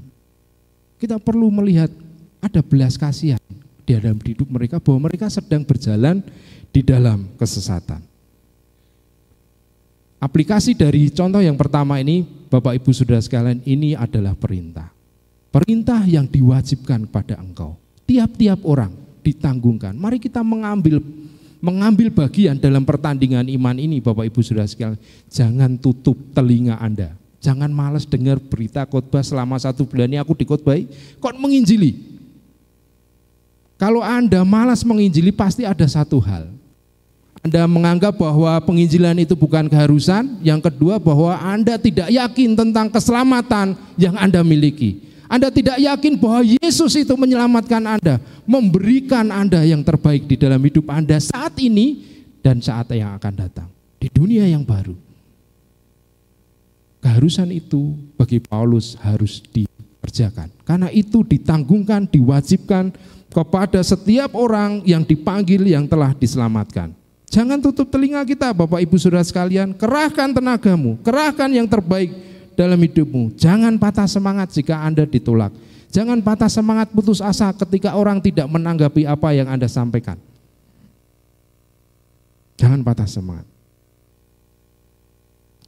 Kita perlu melihat ada belas kasihan di dalam hidup mereka bahwa mereka sedang berjalan di dalam kesesatan. Aplikasi dari contoh yang pertama ini, Bapak Ibu Saudara sekalian, ini adalah perintah. Perintah yang diwajibkan pada engkau. Tiap-tiap orang ditanggungkan. Mari kita mengambil mengambil bagian dalam pertandingan iman ini Bapak Ibu Saudara sekalian. Jangan tutup telinga Anda Jangan malas dengar berita khotbah selama satu bulan ini aku dikhotbahi, kok menginjili. Kalau Anda malas menginjili pasti ada satu hal. Anda menganggap bahwa penginjilan itu bukan keharusan, yang kedua bahwa Anda tidak yakin tentang keselamatan yang Anda miliki. Anda tidak yakin bahwa Yesus itu menyelamatkan Anda, memberikan Anda yang terbaik di dalam hidup Anda saat ini dan saat yang akan datang di dunia yang baru. Keharusan itu bagi Paulus harus dikerjakan. Karena itu ditanggungkan, diwajibkan kepada setiap orang yang dipanggil yang telah diselamatkan. Jangan tutup telinga kita Bapak Ibu Saudara sekalian, kerahkan tenagamu, kerahkan yang terbaik dalam hidupmu. Jangan patah semangat jika Anda ditolak. Jangan patah semangat putus asa ketika orang tidak menanggapi apa yang Anda sampaikan. Jangan patah semangat.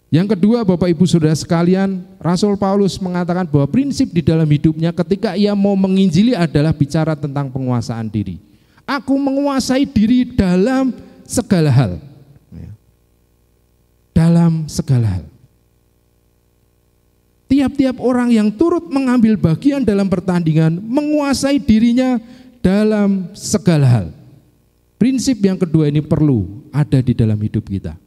Yang kedua Bapak Ibu Saudara sekalian, Rasul Paulus mengatakan bahwa prinsip di dalam hidupnya ketika ia mau menginjili adalah bicara tentang penguasaan diri. Aku menguasai diri dalam segala hal. Ya. Dalam segala hal. Tiap-tiap orang yang turut mengambil bagian dalam pertandingan menguasai dirinya dalam segala hal. Prinsip yang kedua ini perlu ada di dalam hidup kita.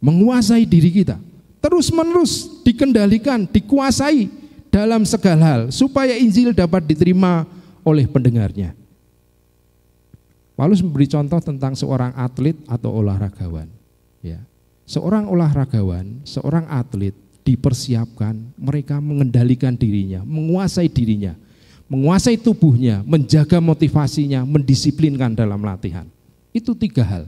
Menguasai diri kita terus-menerus dikendalikan, dikuasai dalam segala hal supaya Injil dapat diterima oleh pendengarnya. Paulus memberi contoh tentang seorang atlet atau olahragawan. Ya. Seorang olahragawan, seorang atlet dipersiapkan, mereka mengendalikan dirinya, menguasai dirinya, menguasai tubuhnya, menjaga motivasinya, mendisiplinkan dalam latihan. Itu tiga hal.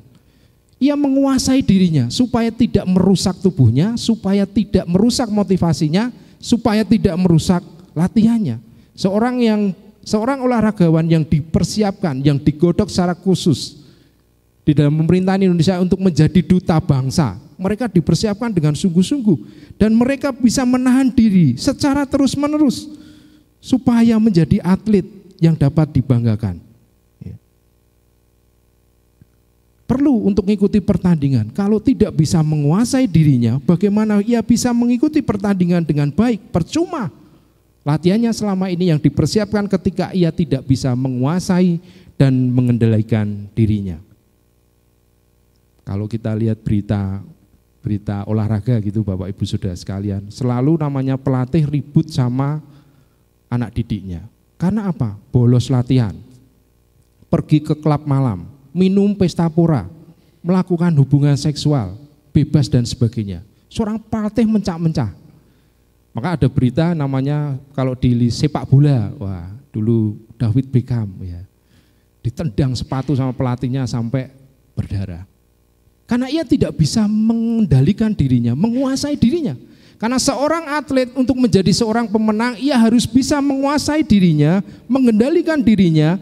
Ia menguasai dirinya supaya tidak merusak tubuhnya, supaya tidak merusak motivasinya, supaya tidak merusak latihannya. Seorang yang seorang olahragawan yang dipersiapkan, yang digodok secara khusus di dalam pemerintahan Indonesia untuk menjadi duta bangsa. Mereka dipersiapkan dengan sungguh-sungguh dan mereka bisa menahan diri secara terus-menerus supaya menjadi atlet yang dapat dibanggakan. perlu untuk mengikuti pertandingan. Kalau tidak bisa menguasai dirinya, bagaimana ia bisa mengikuti pertandingan dengan baik? Percuma. Latihannya selama ini yang dipersiapkan ketika ia tidak bisa menguasai dan mengendalikan dirinya. Kalau kita lihat berita berita olahraga gitu Bapak Ibu Saudara sekalian, selalu namanya pelatih ribut sama anak didiknya. Karena apa? Bolos latihan. Pergi ke klub malam, minum pesta pora, melakukan hubungan seksual, bebas dan sebagainya. Seorang pelatih mencak-mencah. Maka ada berita namanya kalau di sepak bola, wah dulu David Beckham ya, ditendang sepatu sama pelatihnya sampai berdarah. Karena ia tidak bisa mengendalikan dirinya, menguasai dirinya. Karena seorang atlet untuk menjadi seorang pemenang, ia harus bisa menguasai dirinya, mengendalikan dirinya,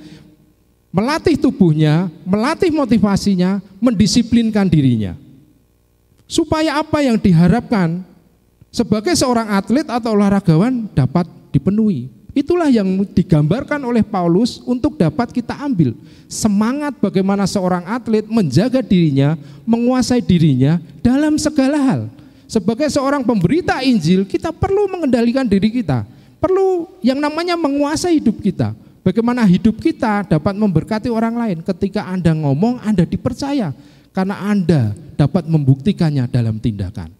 melatih tubuhnya, melatih motivasinya, mendisiplinkan dirinya. Supaya apa yang diharapkan sebagai seorang atlet atau olahragawan dapat dipenuhi. Itulah yang digambarkan oleh Paulus untuk dapat kita ambil. Semangat bagaimana seorang atlet menjaga dirinya, menguasai dirinya dalam segala hal. Sebagai seorang pemberita Injil, kita perlu mengendalikan diri kita. Perlu yang namanya menguasai hidup kita. Bagaimana hidup kita dapat memberkati orang lain. Ketika Anda ngomong, Anda dipercaya. Karena Anda dapat membuktikannya dalam tindakan.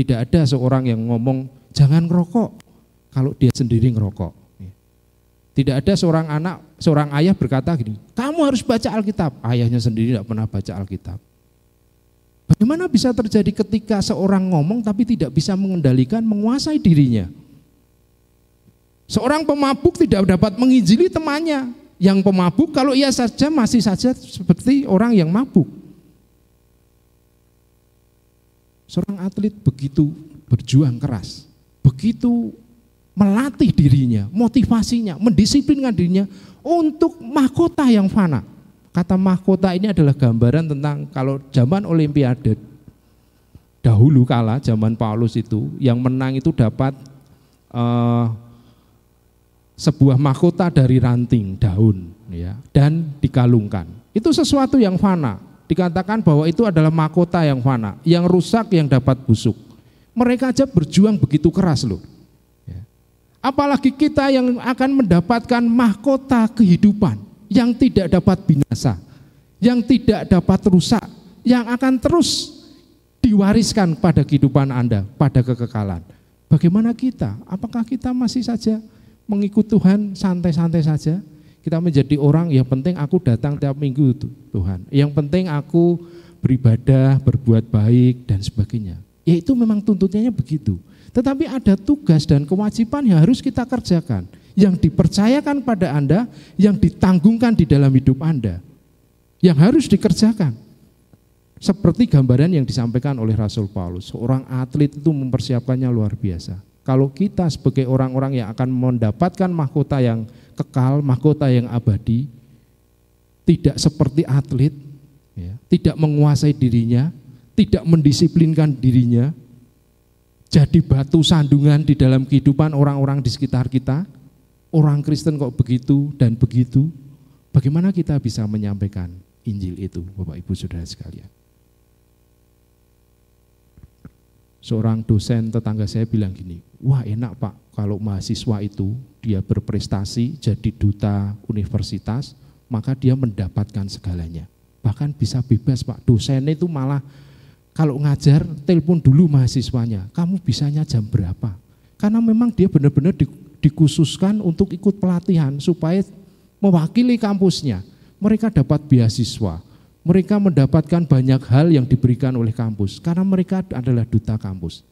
Tidak ada seorang yang ngomong, jangan ngerokok kalau dia sendiri ngerokok. Tidak ada seorang anak, seorang ayah berkata gini, kamu harus baca Alkitab. Ayahnya sendiri tidak pernah baca Alkitab. Bagaimana bisa terjadi ketika seorang ngomong tapi tidak bisa mengendalikan, menguasai dirinya? Seorang pemabuk tidak dapat menginjili temannya. Yang pemabuk kalau ia saja masih saja seperti orang yang mabuk. Seorang atlet begitu berjuang keras, begitu melatih dirinya, motivasinya, mendisiplinkan dirinya untuk mahkota yang fana. Kata mahkota ini adalah gambaran tentang kalau zaman olimpiade dahulu kala zaman Paulus itu yang menang itu dapat uh, sebuah mahkota dari ranting daun ya dan dikalungkan. Itu sesuatu yang fana. Dikatakan bahwa itu adalah mahkota yang fana, yang rusak yang dapat busuk. Mereka aja berjuang begitu keras loh. Apalagi kita yang akan mendapatkan mahkota kehidupan yang tidak dapat binasa, yang tidak dapat rusak, yang akan terus diwariskan pada kehidupan Anda, pada kekekalan. Bagaimana kita? Apakah kita masih saja mengikut Tuhan santai-santai saja? Kita menjadi orang yang penting aku datang tiap minggu Tuhan. Yang penting aku beribadah, berbuat baik dan sebagainya. Ya itu memang tuntutannya begitu. Tetapi ada tugas dan kewajiban yang harus kita kerjakan, yang dipercayakan pada Anda, yang ditanggungkan di dalam hidup Anda, yang harus dikerjakan. Seperti gambaran yang disampaikan oleh Rasul Paulus, seorang atlet itu mempersiapkannya luar biasa. Kalau kita sebagai orang-orang yang akan mendapatkan mahkota yang kekal, mahkota yang abadi, tidak seperti atlet, ya, tidak menguasai dirinya, tidak mendisiplinkan dirinya, jadi batu sandungan di dalam kehidupan orang-orang di sekitar kita? Orang Kristen kok begitu dan begitu? Bagaimana kita bisa menyampaikan Injil itu, Bapak Ibu Saudara sekalian? Seorang dosen tetangga saya bilang gini, wah enak Pak kalau mahasiswa itu dia berprestasi jadi duta universitas, maka dia mendapatkan segalanya. Bahkan bisa bebas Pak, dosen itu malah kalau ngajar, telepon dulu mahasiswanya, kamu bisanya jam berapa? Karena memang dia benar-benar dikhususkan untuk ikut pelatihan supaya mewakili kampusnya. Mereka dapat beasiswa, mereka mendapatkan banyak hal yang diberikan oleh kampus karena mereka adalah duta kampus.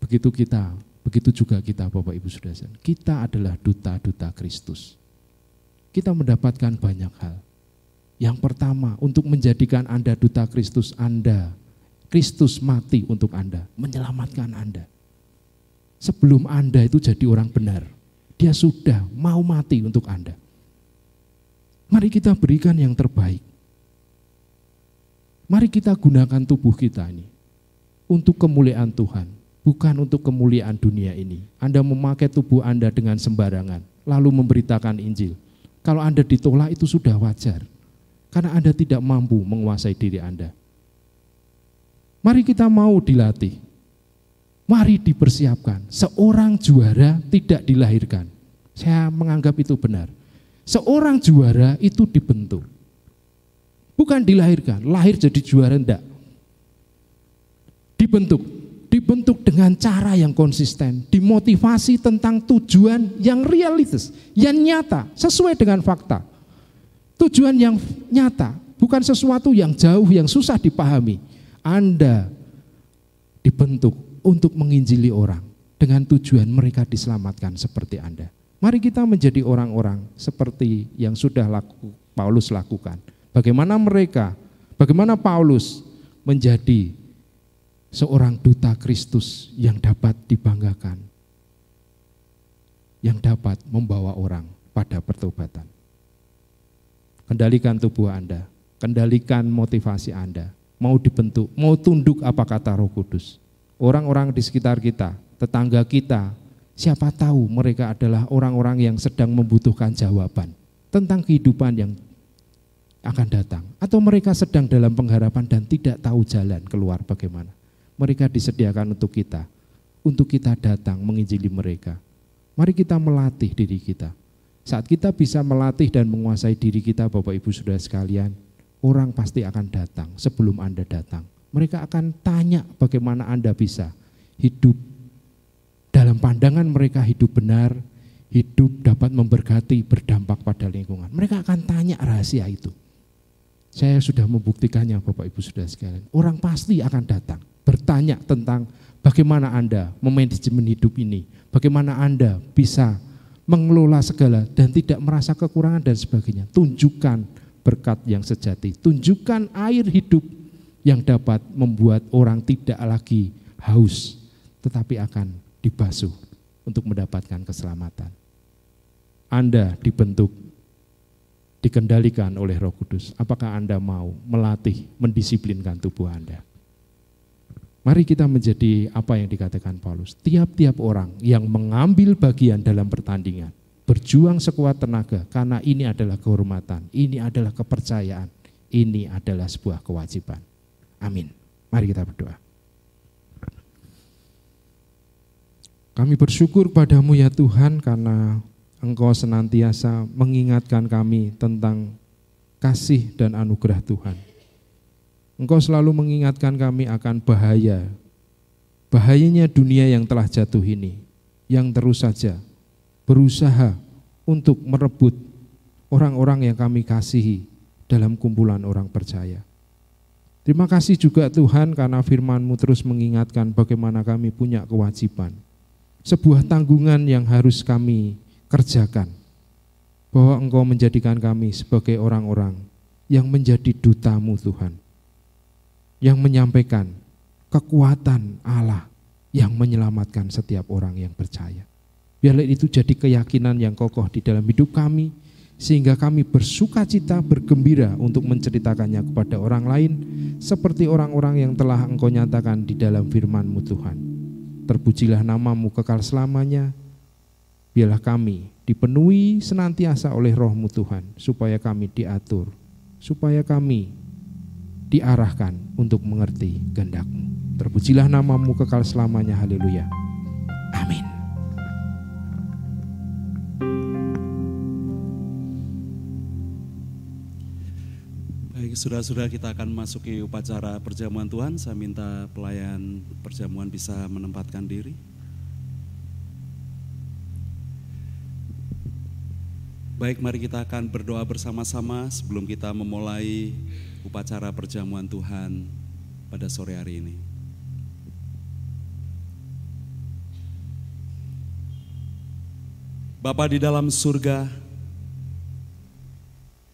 Begitu kita, begitu juga kita Bapak Ibu Saudara. Kita adalah duta-duta Kristus. Kita mendapatkan banyak hal. Yang pertama, untuk menjadikan Anda duta Kristus Anda. Kristus mati untuk Anda, menyelamatkan Anda. Sebelum Anda itu jadi orang benar, dia sudah mau mati untuk Anda. Mari kita berikan yang terbaik. Mari kita gunakan tubuh kita ini untuk kemuliaan Tuhan, bukan untuk kemuliaan dunia ini. Anda memakai tubuh Anda dengan sembarangan, lalu memberitakan Injil. Kalau Anda ditolak itu sudah wajar. karena Anda tidak mampu menguasai diri Anda. Mari kita mau dilatih. Mari dipersiapkan. Seorang juara tidak dilahirkan. Saya menganggap itu benar. Seorang juara itu dibentuk. Bukan dilahirkan, lahir jadi juara enggak. Dibentuk, dibentuk dengan cara yang konsisten, dimotivasi tentang tujuan yang realistis, yang nyata, sesuai dengan fakta. Tujuan yang nyata, bukan sesuatu yang jauh, yang susah dipahami. Anda dibentuk untuk menginjili orang dengan tujuan mereka diselamatkan seperti Anda. Mari kita menjadi orang-orang seperti yang sudah laku, Paulus lakukan. Bagaimana mereka, bagaimana Paulus menjadi seorang duta Kristus yang dapat dibanggakan, yang dapat membawa orang pada pertobatan. Kendalikan tubuh Anda, kendalikan motivasi Anda. Mau dibentuk, mau tunduk apa kata Roh Kudus. Orang-orang di sekitar kita, tetangga kita, siapa tahu mereka adalah orang-orang yang sedang membutuhkan jawaban tentang kehidupan yang akan datang. Atau mereka sedang dalam pengharapan dan tidak tahu jalan keluar bagaimana. Mereka disediakan untuk kita, untuk kita datang menginjili mereka. Mari kita melatih diri kita saat kita bisa melatih dan menguasai diri kita Bapak Ibu Saudara sekalian, orang pasti akan datang sebelum Anda datang. Mereka akan tanya bagaimana Anda bisa hidup dalam pandangan mereka hidup benar, hidup dapat memberkati, berdampak pada lingkungan. Mereka akan tanya rahasia itu. Saya sudah membuktikannya Bapak Ibu Saudara sekalian. Orang pasti akan datang bertanya tentang bagaimana Anda memanajemen hidup ini, bagaimana Anda bisa mengelola segala dan tidak merasa kekurangan dan sebagainya. Tunjukkan berkat yang sejati, tunjukkan air hidup yang dapat membuat orang tidak lagi haus, tetapi akan dibasuh untuk mendapatkan keselamatan. Anda dibentuk, dikendalikan oleh Roh Kudus. Apakah Anda mau melatih, mendisiplinkan tubuh Anda? Mari kita menjadi apa yang dikatakan Paulus. Tiap-tiap orang yang mengambil bagian dalam pertandingan, berjuang sekuat tenaga karena ini adalah kehormatan, ini adalah kepercayaan, ini adalah sebuah kewajiban. Amin. Mari kita berdoa. Kami bersyukur padamu ya Tuhan karena Engkau senantiasa mengingatkan kami tentang kasih dan anugerah Tuhan. Engkau selalu mengingatkan kami akan bahaya, bahayanya dunia yang telah jatuh ini, yang terus saja berusaha untuk merebut orang-orang yang kami kasihi dalam kumpulan orang percaya. Terima kasih juga Tuhan karena firman-Mu terus mengingatkan bagaimana kami punya kewajiban. Sebuah tanggungan yang harus kami kerjakan. Bahwa Engkau menjadikan kami sebagai orang-orang yang menjadi dutamu Tuhan yang menyampaikan kekuatan Allah yang menyelamatkan setiap orang yang percaya. Biarlah itu jadi keyakinan yang kokoh di dalam hidup kami, sehingga kami bersuka cita, bergembira untuk menceritakannya kepada orang lain, seperti orang-orang yang telah engkau nyatakan di dalam firman-Mu Tuhan. Terpujilah namamu kekal selamanya, biarlah kami dipenuhi senantiasa oleh rohmu Tuhan, supaya kami diatur, supaya kami diarahkan untuk mengerti kehendakmu. Terpujilah namamu kekal selamanya, haleluya. Amin. Baik, saudara-saudara kita akan masuki upacara perjamuan Tuhan. Saya minta pelayan perjamuan bisa menempatkan diri. Baik, mari kita akan berdoa bersama-sama sebelum kita memulai upacara perjamuan Tuhan pada sore hari ini. Bapa di dalam surga,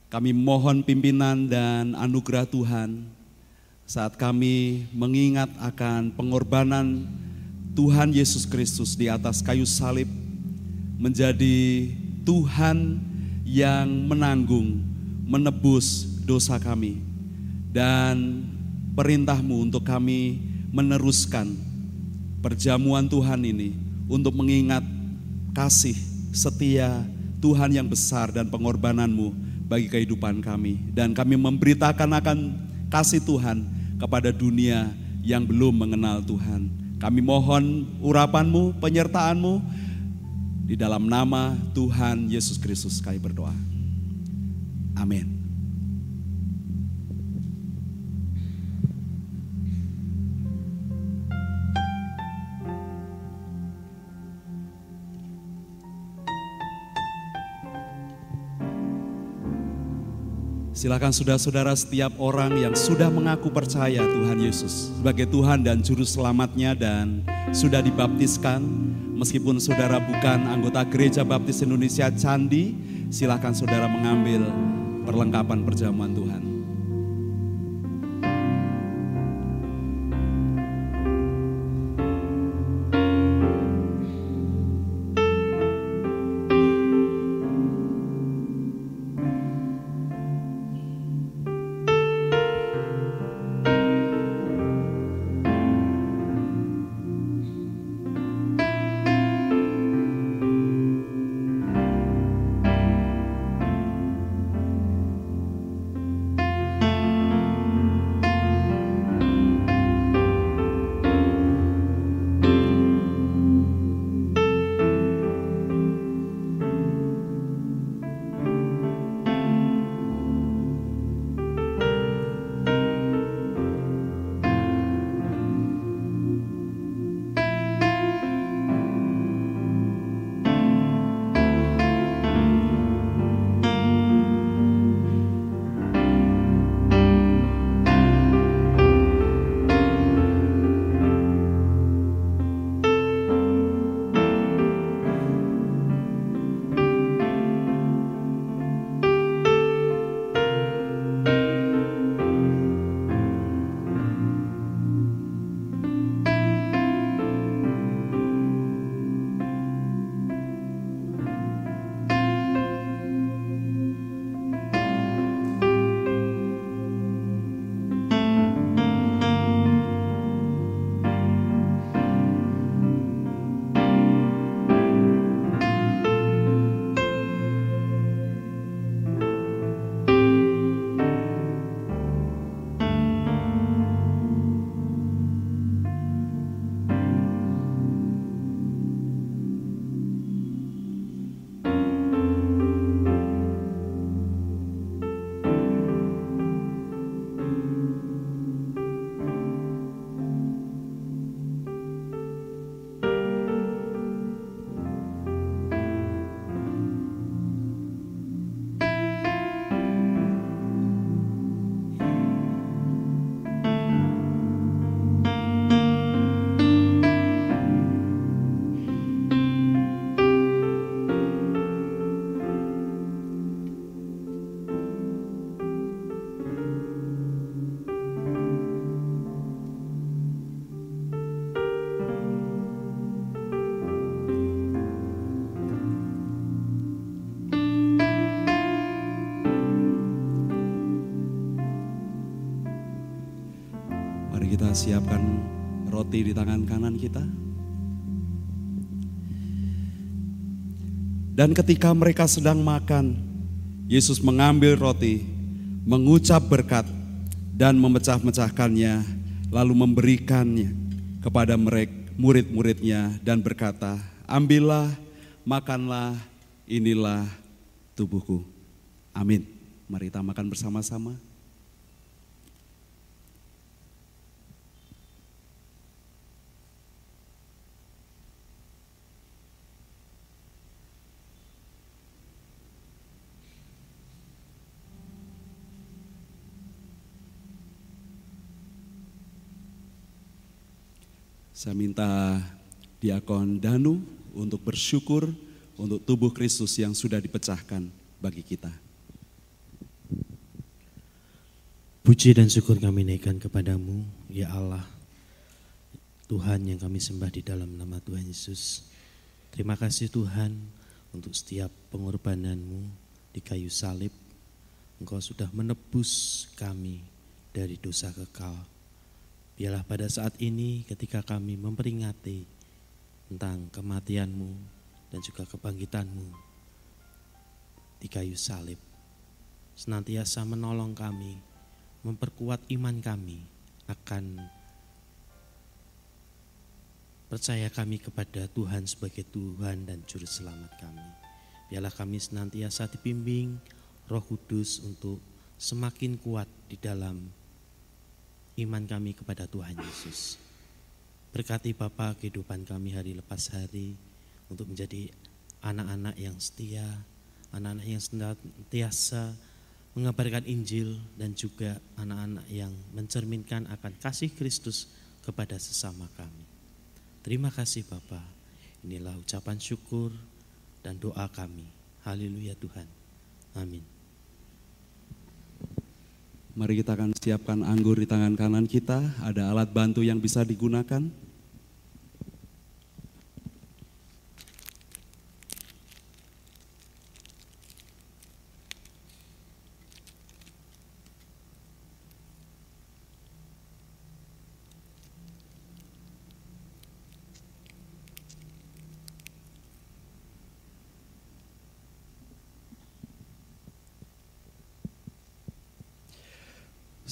kami mohon pimpinan dan anugerah Tuhan saat kami mengingat akan pengorbanan Tuhan Yesus Kristus di atas kayu salib menjadi Tuhan yang menanggung, menebus dosa kami dan perintahmu untuk kami meneruskan perjamuan Tuhan ini untuk mengingat kasih setia Tuhan yang besar dan pengorbananmu bagi kehidupan kami. Dan kami memberitakan akan kasih Tuhan kepada dunia yang belum mengenal Tuhan. Kami mohon urapanmu, penyertaanmu, di dalam nama Tuhan Yesus Kristus kami berdoa. Amin. Silakan saudara-saudara setiap orang yang sudah mengaku percaya Tuhan Yesus sebagai Tuhan dan Juru Selamatnya dan sudah dibaptiskan. Meskipun saudara bukan anggota Gereja Baptis Indonesia Candi, silakan saudara mengambil perlengkapan perjamuan Tuhan. Siapkan roti di tangan kanan kita. Dan ketika mereka sedang makan, Yesus mengambil roti, mengucap berkat, dan memecah-mecahkannya, lalu memberikannya kepada mereka murid-muridnya dan berkata, ambillah, makanlah, inilah tubuhku. Amin. Mari kita makan bersama-sama. Saya minta Diakon Danu untuk bersyukur untuk tubuh Kristus yang sudah dipecahkan bagi kita. Puji dan syukur kami naikkan kepadamu, ya Allah, Tuhan yang kami sembah di dalam nama Tuhan Yesus. Terima kasih Tuhan untuk setiap pengorbananmu di kayu salib. Engkau sudah menebus kami dari dosa kekal. Biarlah pada saat ini ketika kami memperingati tentang kematianmu dan juga kebangkitanmu di kayu salib. senantiasa menolong kami, memperkuat iman kami akan percaya kami kepada Tuhan sebagai Tuhan dan Juru Selamat kami. Biarlah kami senantiasa dibimbing Roh Kudus untuk semakin kuat di dalam iman kami kepada Tuhan Yesus. Berkati Bapa kehidupan kami hari lepas hari untuk menjadi anak-anak yang setia, anak-anak yang senantiasa mengabarkan Injil dan juga anak-anak yang mencerminkan akan kasih Kristus kepada sesama kami. Terima kasih Bapa. Inilah ucapan syukur dan doa kami. Haleluya Tuhan. Amin. Mari kita akan siapkan anggur di tangan kanan kita. Ada alat bantu yang bisa digunakan.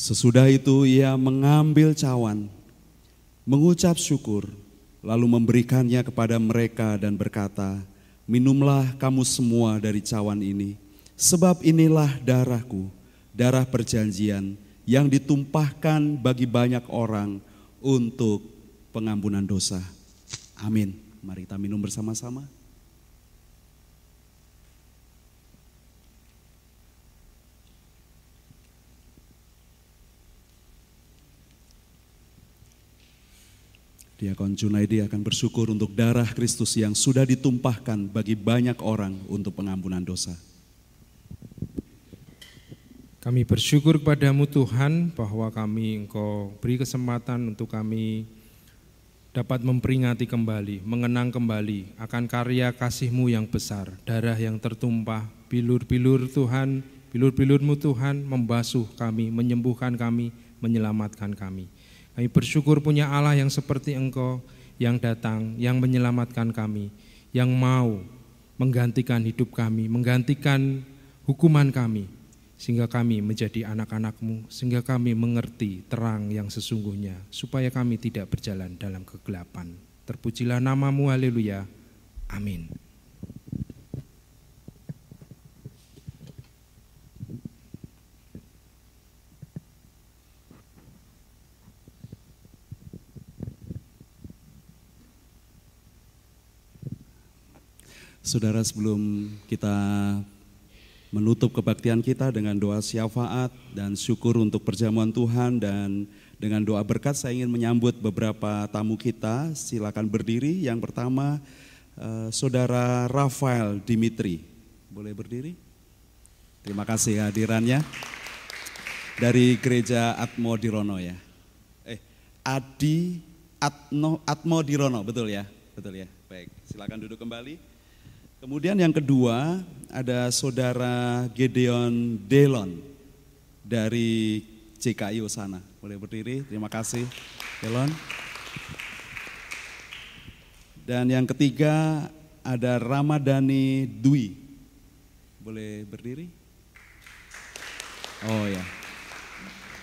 Sesudah itu ia mengambil cawan, mengucap syukur, lalu memberikannya kepada mereka dan berkata, Minumlah kamu semua dari cawan ini, sebab inilah darahku, darah perjanjian yang ditumpahkan bagi banyak orang untuk pengampunan dosa. Amin. Mari kita minum bersama-sama. Diakon Junaidi akan bersyukur untuk darah Kristus yang sudah ditumpahkan bagi banyak orang untuk pengampunan dosa. Kami bersyukur kepadamu Tuhan bahwa kami Engkau beri kesempatan untuk kami dapat memperingati kembali, mengenang kembali akan karya kasih-Mu yang besar, darah yang tertumpah, bilur-bilur Tuhan, bilur-bilur-Mu Tuhan membasuh kami, menyembuhkan kami, menyelamatkan kami. Kami bersyukur punya Allah yang seperti Engkau yang datang, yang menyelamatkan kami, yang mau menggantikan hidup kami, menggantikan hukuman kami, sehingga kami menjadi anak-anakmu, sehingga kami mengerti terang yang sesungguhnya, supaya kami tidak berjalan dalam kegelapan. Terpujilah namamu, haleluya. Amin. Saudara sebelum kita menutup kebaktian kita dengan doa syafaat dan syukur untuk perjamuan Tuhan dan dengan doa berkat saya ingin menyambut beberapa tamu kita. Silakan berdiri. Yang pertama eh, Saudara Rafael Dimitri. Boleh berdiri? Terima kasih hadirannya. Dari gereja Atmo Dirono ya. Eh, Adi Atmo, Atmo Dirono, betul ya? Betul ya. Baik, silakan duduk kembali. Kemudian yang kedua ada saudara Gedeon Delon dari CKI Osana. Boleh berdiri, terima kasih Delon. Dan yang ketiga ada Ramadhani Dwi. Boleh berdiri? Oh ya,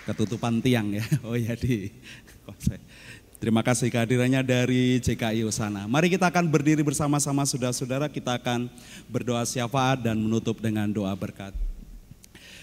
ketutupan tiang ya. Oh ya di. Terima kasih kehadirannya dari CKI Usana. Mari kita akan berdiri bersama-sama saudara-saudara, kita akan berdoa syafaat dan menutup dengan doa berkat.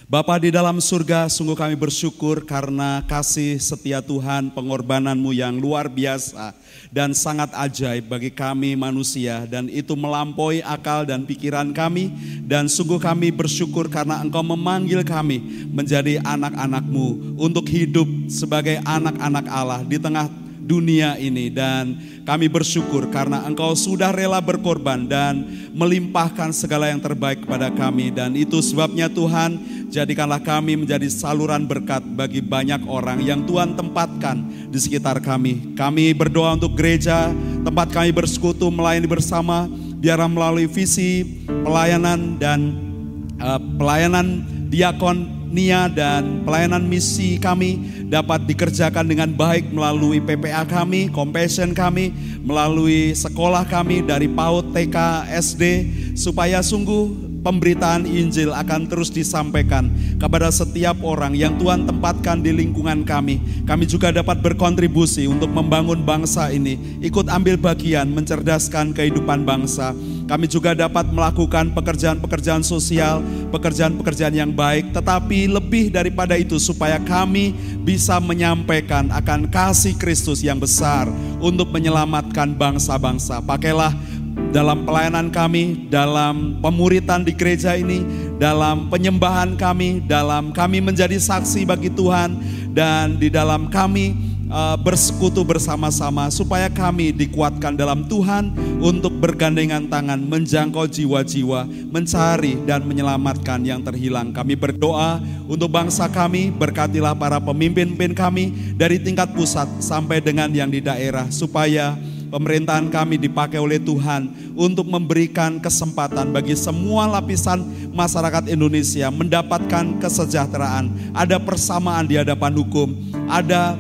Bapa di dalam surga, sungguh kami bersyukur karena kasih setia Tuhan, pengorbananmu yang luar biasa dan sangat ajaib bagi kami manusia dan itu melampaui akal dan pikiran kami dan sungguh kami bersyukur karena engkau memanggil kami menjadi anak-anakmu untuk hidup sebagai anak-anak Allah di tengah dunia ini dan kami bersyukur karena engkau sudah rela berkorban dan melimpahkan segala yang terbaik kepada kami dan itu sebabnya Tuhan jadikanlah kami menjadi saluran berkat bagi banyak orang yang Tuhan tempatkan di sekitar kami. Kami berdoa untuk gereja, tempat kami bersekutu melayani bersama, biar melalui visi pelayanan dan uh, pelayanan diakon Nia dan pelayanan misi kami dapat dikerjakan dengan baik melalui PPA kami, compassion kami, melalui sekolah kami dari PAUD, TK, SD, supaya sungguh pemberitaan Injil akan terus disampaikan kepada setiap orang yang Tuhan tempatkan di lingkungan kami. Kami juga dapat berkontribusi untuk membangun bangsa ini, ikut ambil bagian mencerdaskan kehidupan bangsa. Kami juga dapat melakukan pekerjaan-pekerjaan sosial, pekerjaan-pekerjaan yang baik, tetapi lebih daripada itu supaya kami bisa menyampaikan akan kasih Kristus yang besar untuk menyelamatkan bangsa-bangsa. Pakailah dalam pelayanan kami, dalam pemuritan di gereja ini, dalam penyembahan kami, dalam kami menjadi saksi bagi Tuhan, dan di dalam kami uh, bersekutu bersama-sama supaya kami dikuatkan dalam Tuhan untuk bergandengan tangan menjangkau jiwa-jiwa, mencari dan menyelamatkan yang terhilang. Kami berdoa untuk bangsa kami, berkatilah para pemimpin-pemimpin kami dari tingkat pusat sampai dengan yang di daerah supaya pemerintahan kami dipakai oleh Tuhan untuk memberikan kesempatan bagi semua lapisan masyarakat Indonesia mendapatkan kesejahteraan, ada persamaan di hadapan hukum, ada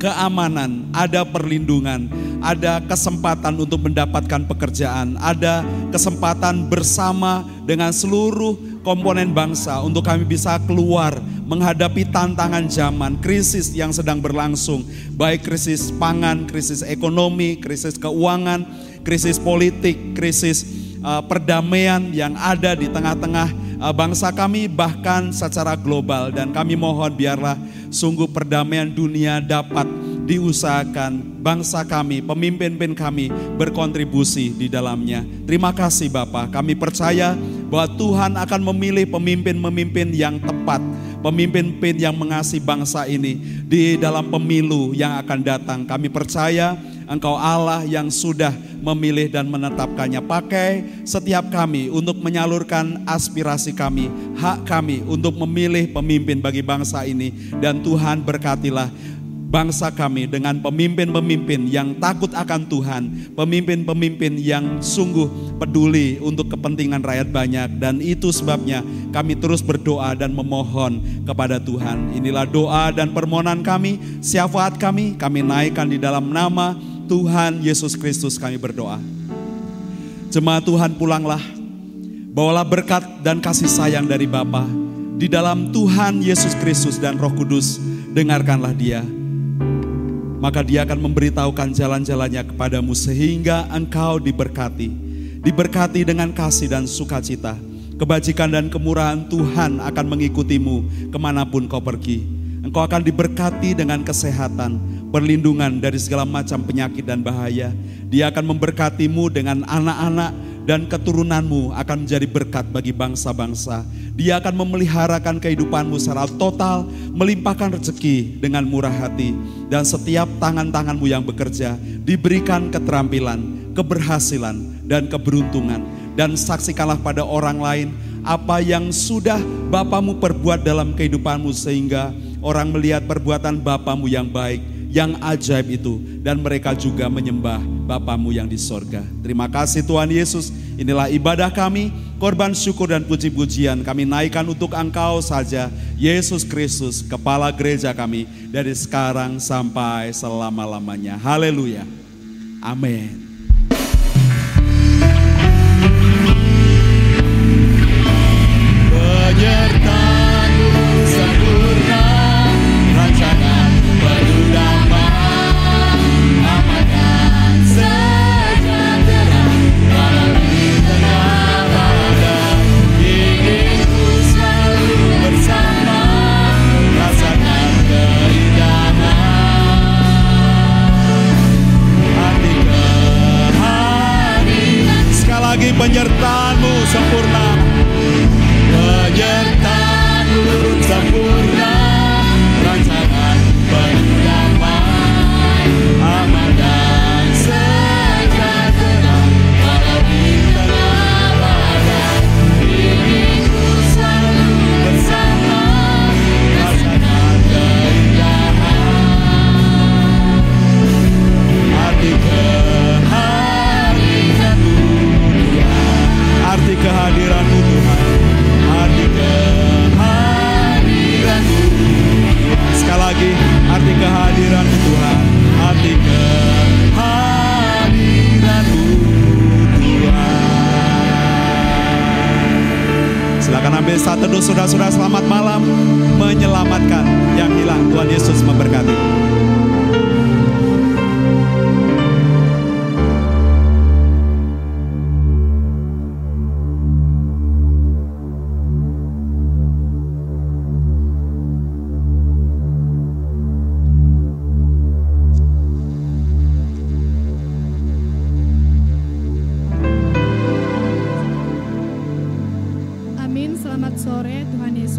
keamanan, ada perlindungan, ada kesempatan untuk mendapatkan pekerjaan, ada kesempatan bersama dengan seluruh komponen bangsa untuk kami bisa keluar menghadapi tantangan zaman, krisis yang sedang berlangsung, baik krisis pangan, krisis ekonomi, krisis keuangan, krisis politik, krisis uh, perdamaian yang ada di tengah-tengah uh, bangsa kami bahkan secara global. Dan kami mohon biarlah sungguh perdamaian dunia dapat diusahakan. Bangsa kami, pemimpin-pemimpin kami berkontribusi di dalamnya. Terima kasih Bapak, kami percaya bahwa Tuhan akan memilih pemimpin-pemimpin yang tepat pemimpin-pemimpin yang mengasihi bangsa ini di dalam pemilu yang akan datang. Kami percaya Engkau Allah yang sudah memilih dan menetapkannya. Pakai setiap kami untuk menyalurkan aspirasi kami, hak kami untuk memilih pemimpin bagi bangsa ini. Dan Tuhan berkatilah bangsa kami dengan pemimpin-pemimpin yang takut akan Tuhan, pemimpin-pemimpin yang sungguh peduli untuk kepentingan rakyat banyak dan itu sebabnya kami terus berdoa dan memohon kepada Tuhan. Inilah doa dan permohonan kami, syafaat kami, kami naikkan di dalam nama Tuhan Yesus Kristus kami berdoa. Jemaat Tuhan pulanglah, bawalah berkat dan kasih sayang dari Bapa di dalam Tuhan Yesus Kristus dan Roh Kudus, dengarkanlah dia maka dia akan memberitahukan jalan-jalannya kepadamu sehingga engkau diberkati. Diberkati dengan kasih dan sukacita. Kebajikan dan kemurahan Tuhan akan mengikutimu ke mana pun kau pergi. Engkau akan diberkati dengan kesehatan, perlindungan dari segala macam penyakit dan bahaya. Dia akan memberkatimu dengan anak-anak dan keturunanmu akan menjadi berkat bagi bangsa-bangsa. Dia akan memeliharakan kehidupanmu secara total, melimpahkan rezeki dengan murah hati. Dan setiap tangan-tanganmu yang bekerja diberikan keterampilan, keberhasilan, dan keberuntungan. Dan saksikanlah pada orang lain apa yang sudah Bapamu perbuat dalam kehidupanmu sehingga orang melihat perbuatan Bapamu yang baik, yang ajaib itu. Dan mereka juga menyembah Bapamu yang di sorga. Terima kasih Tuhan Yesus. Inilah ibadah kami korban syukur dan puji-pujian kami naikkan untuk engkau saja, Yesus Kristus, Kepala Gereja kami, dari sekarang sampai selama-lamanya. Haleluya. Amin.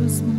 Jesus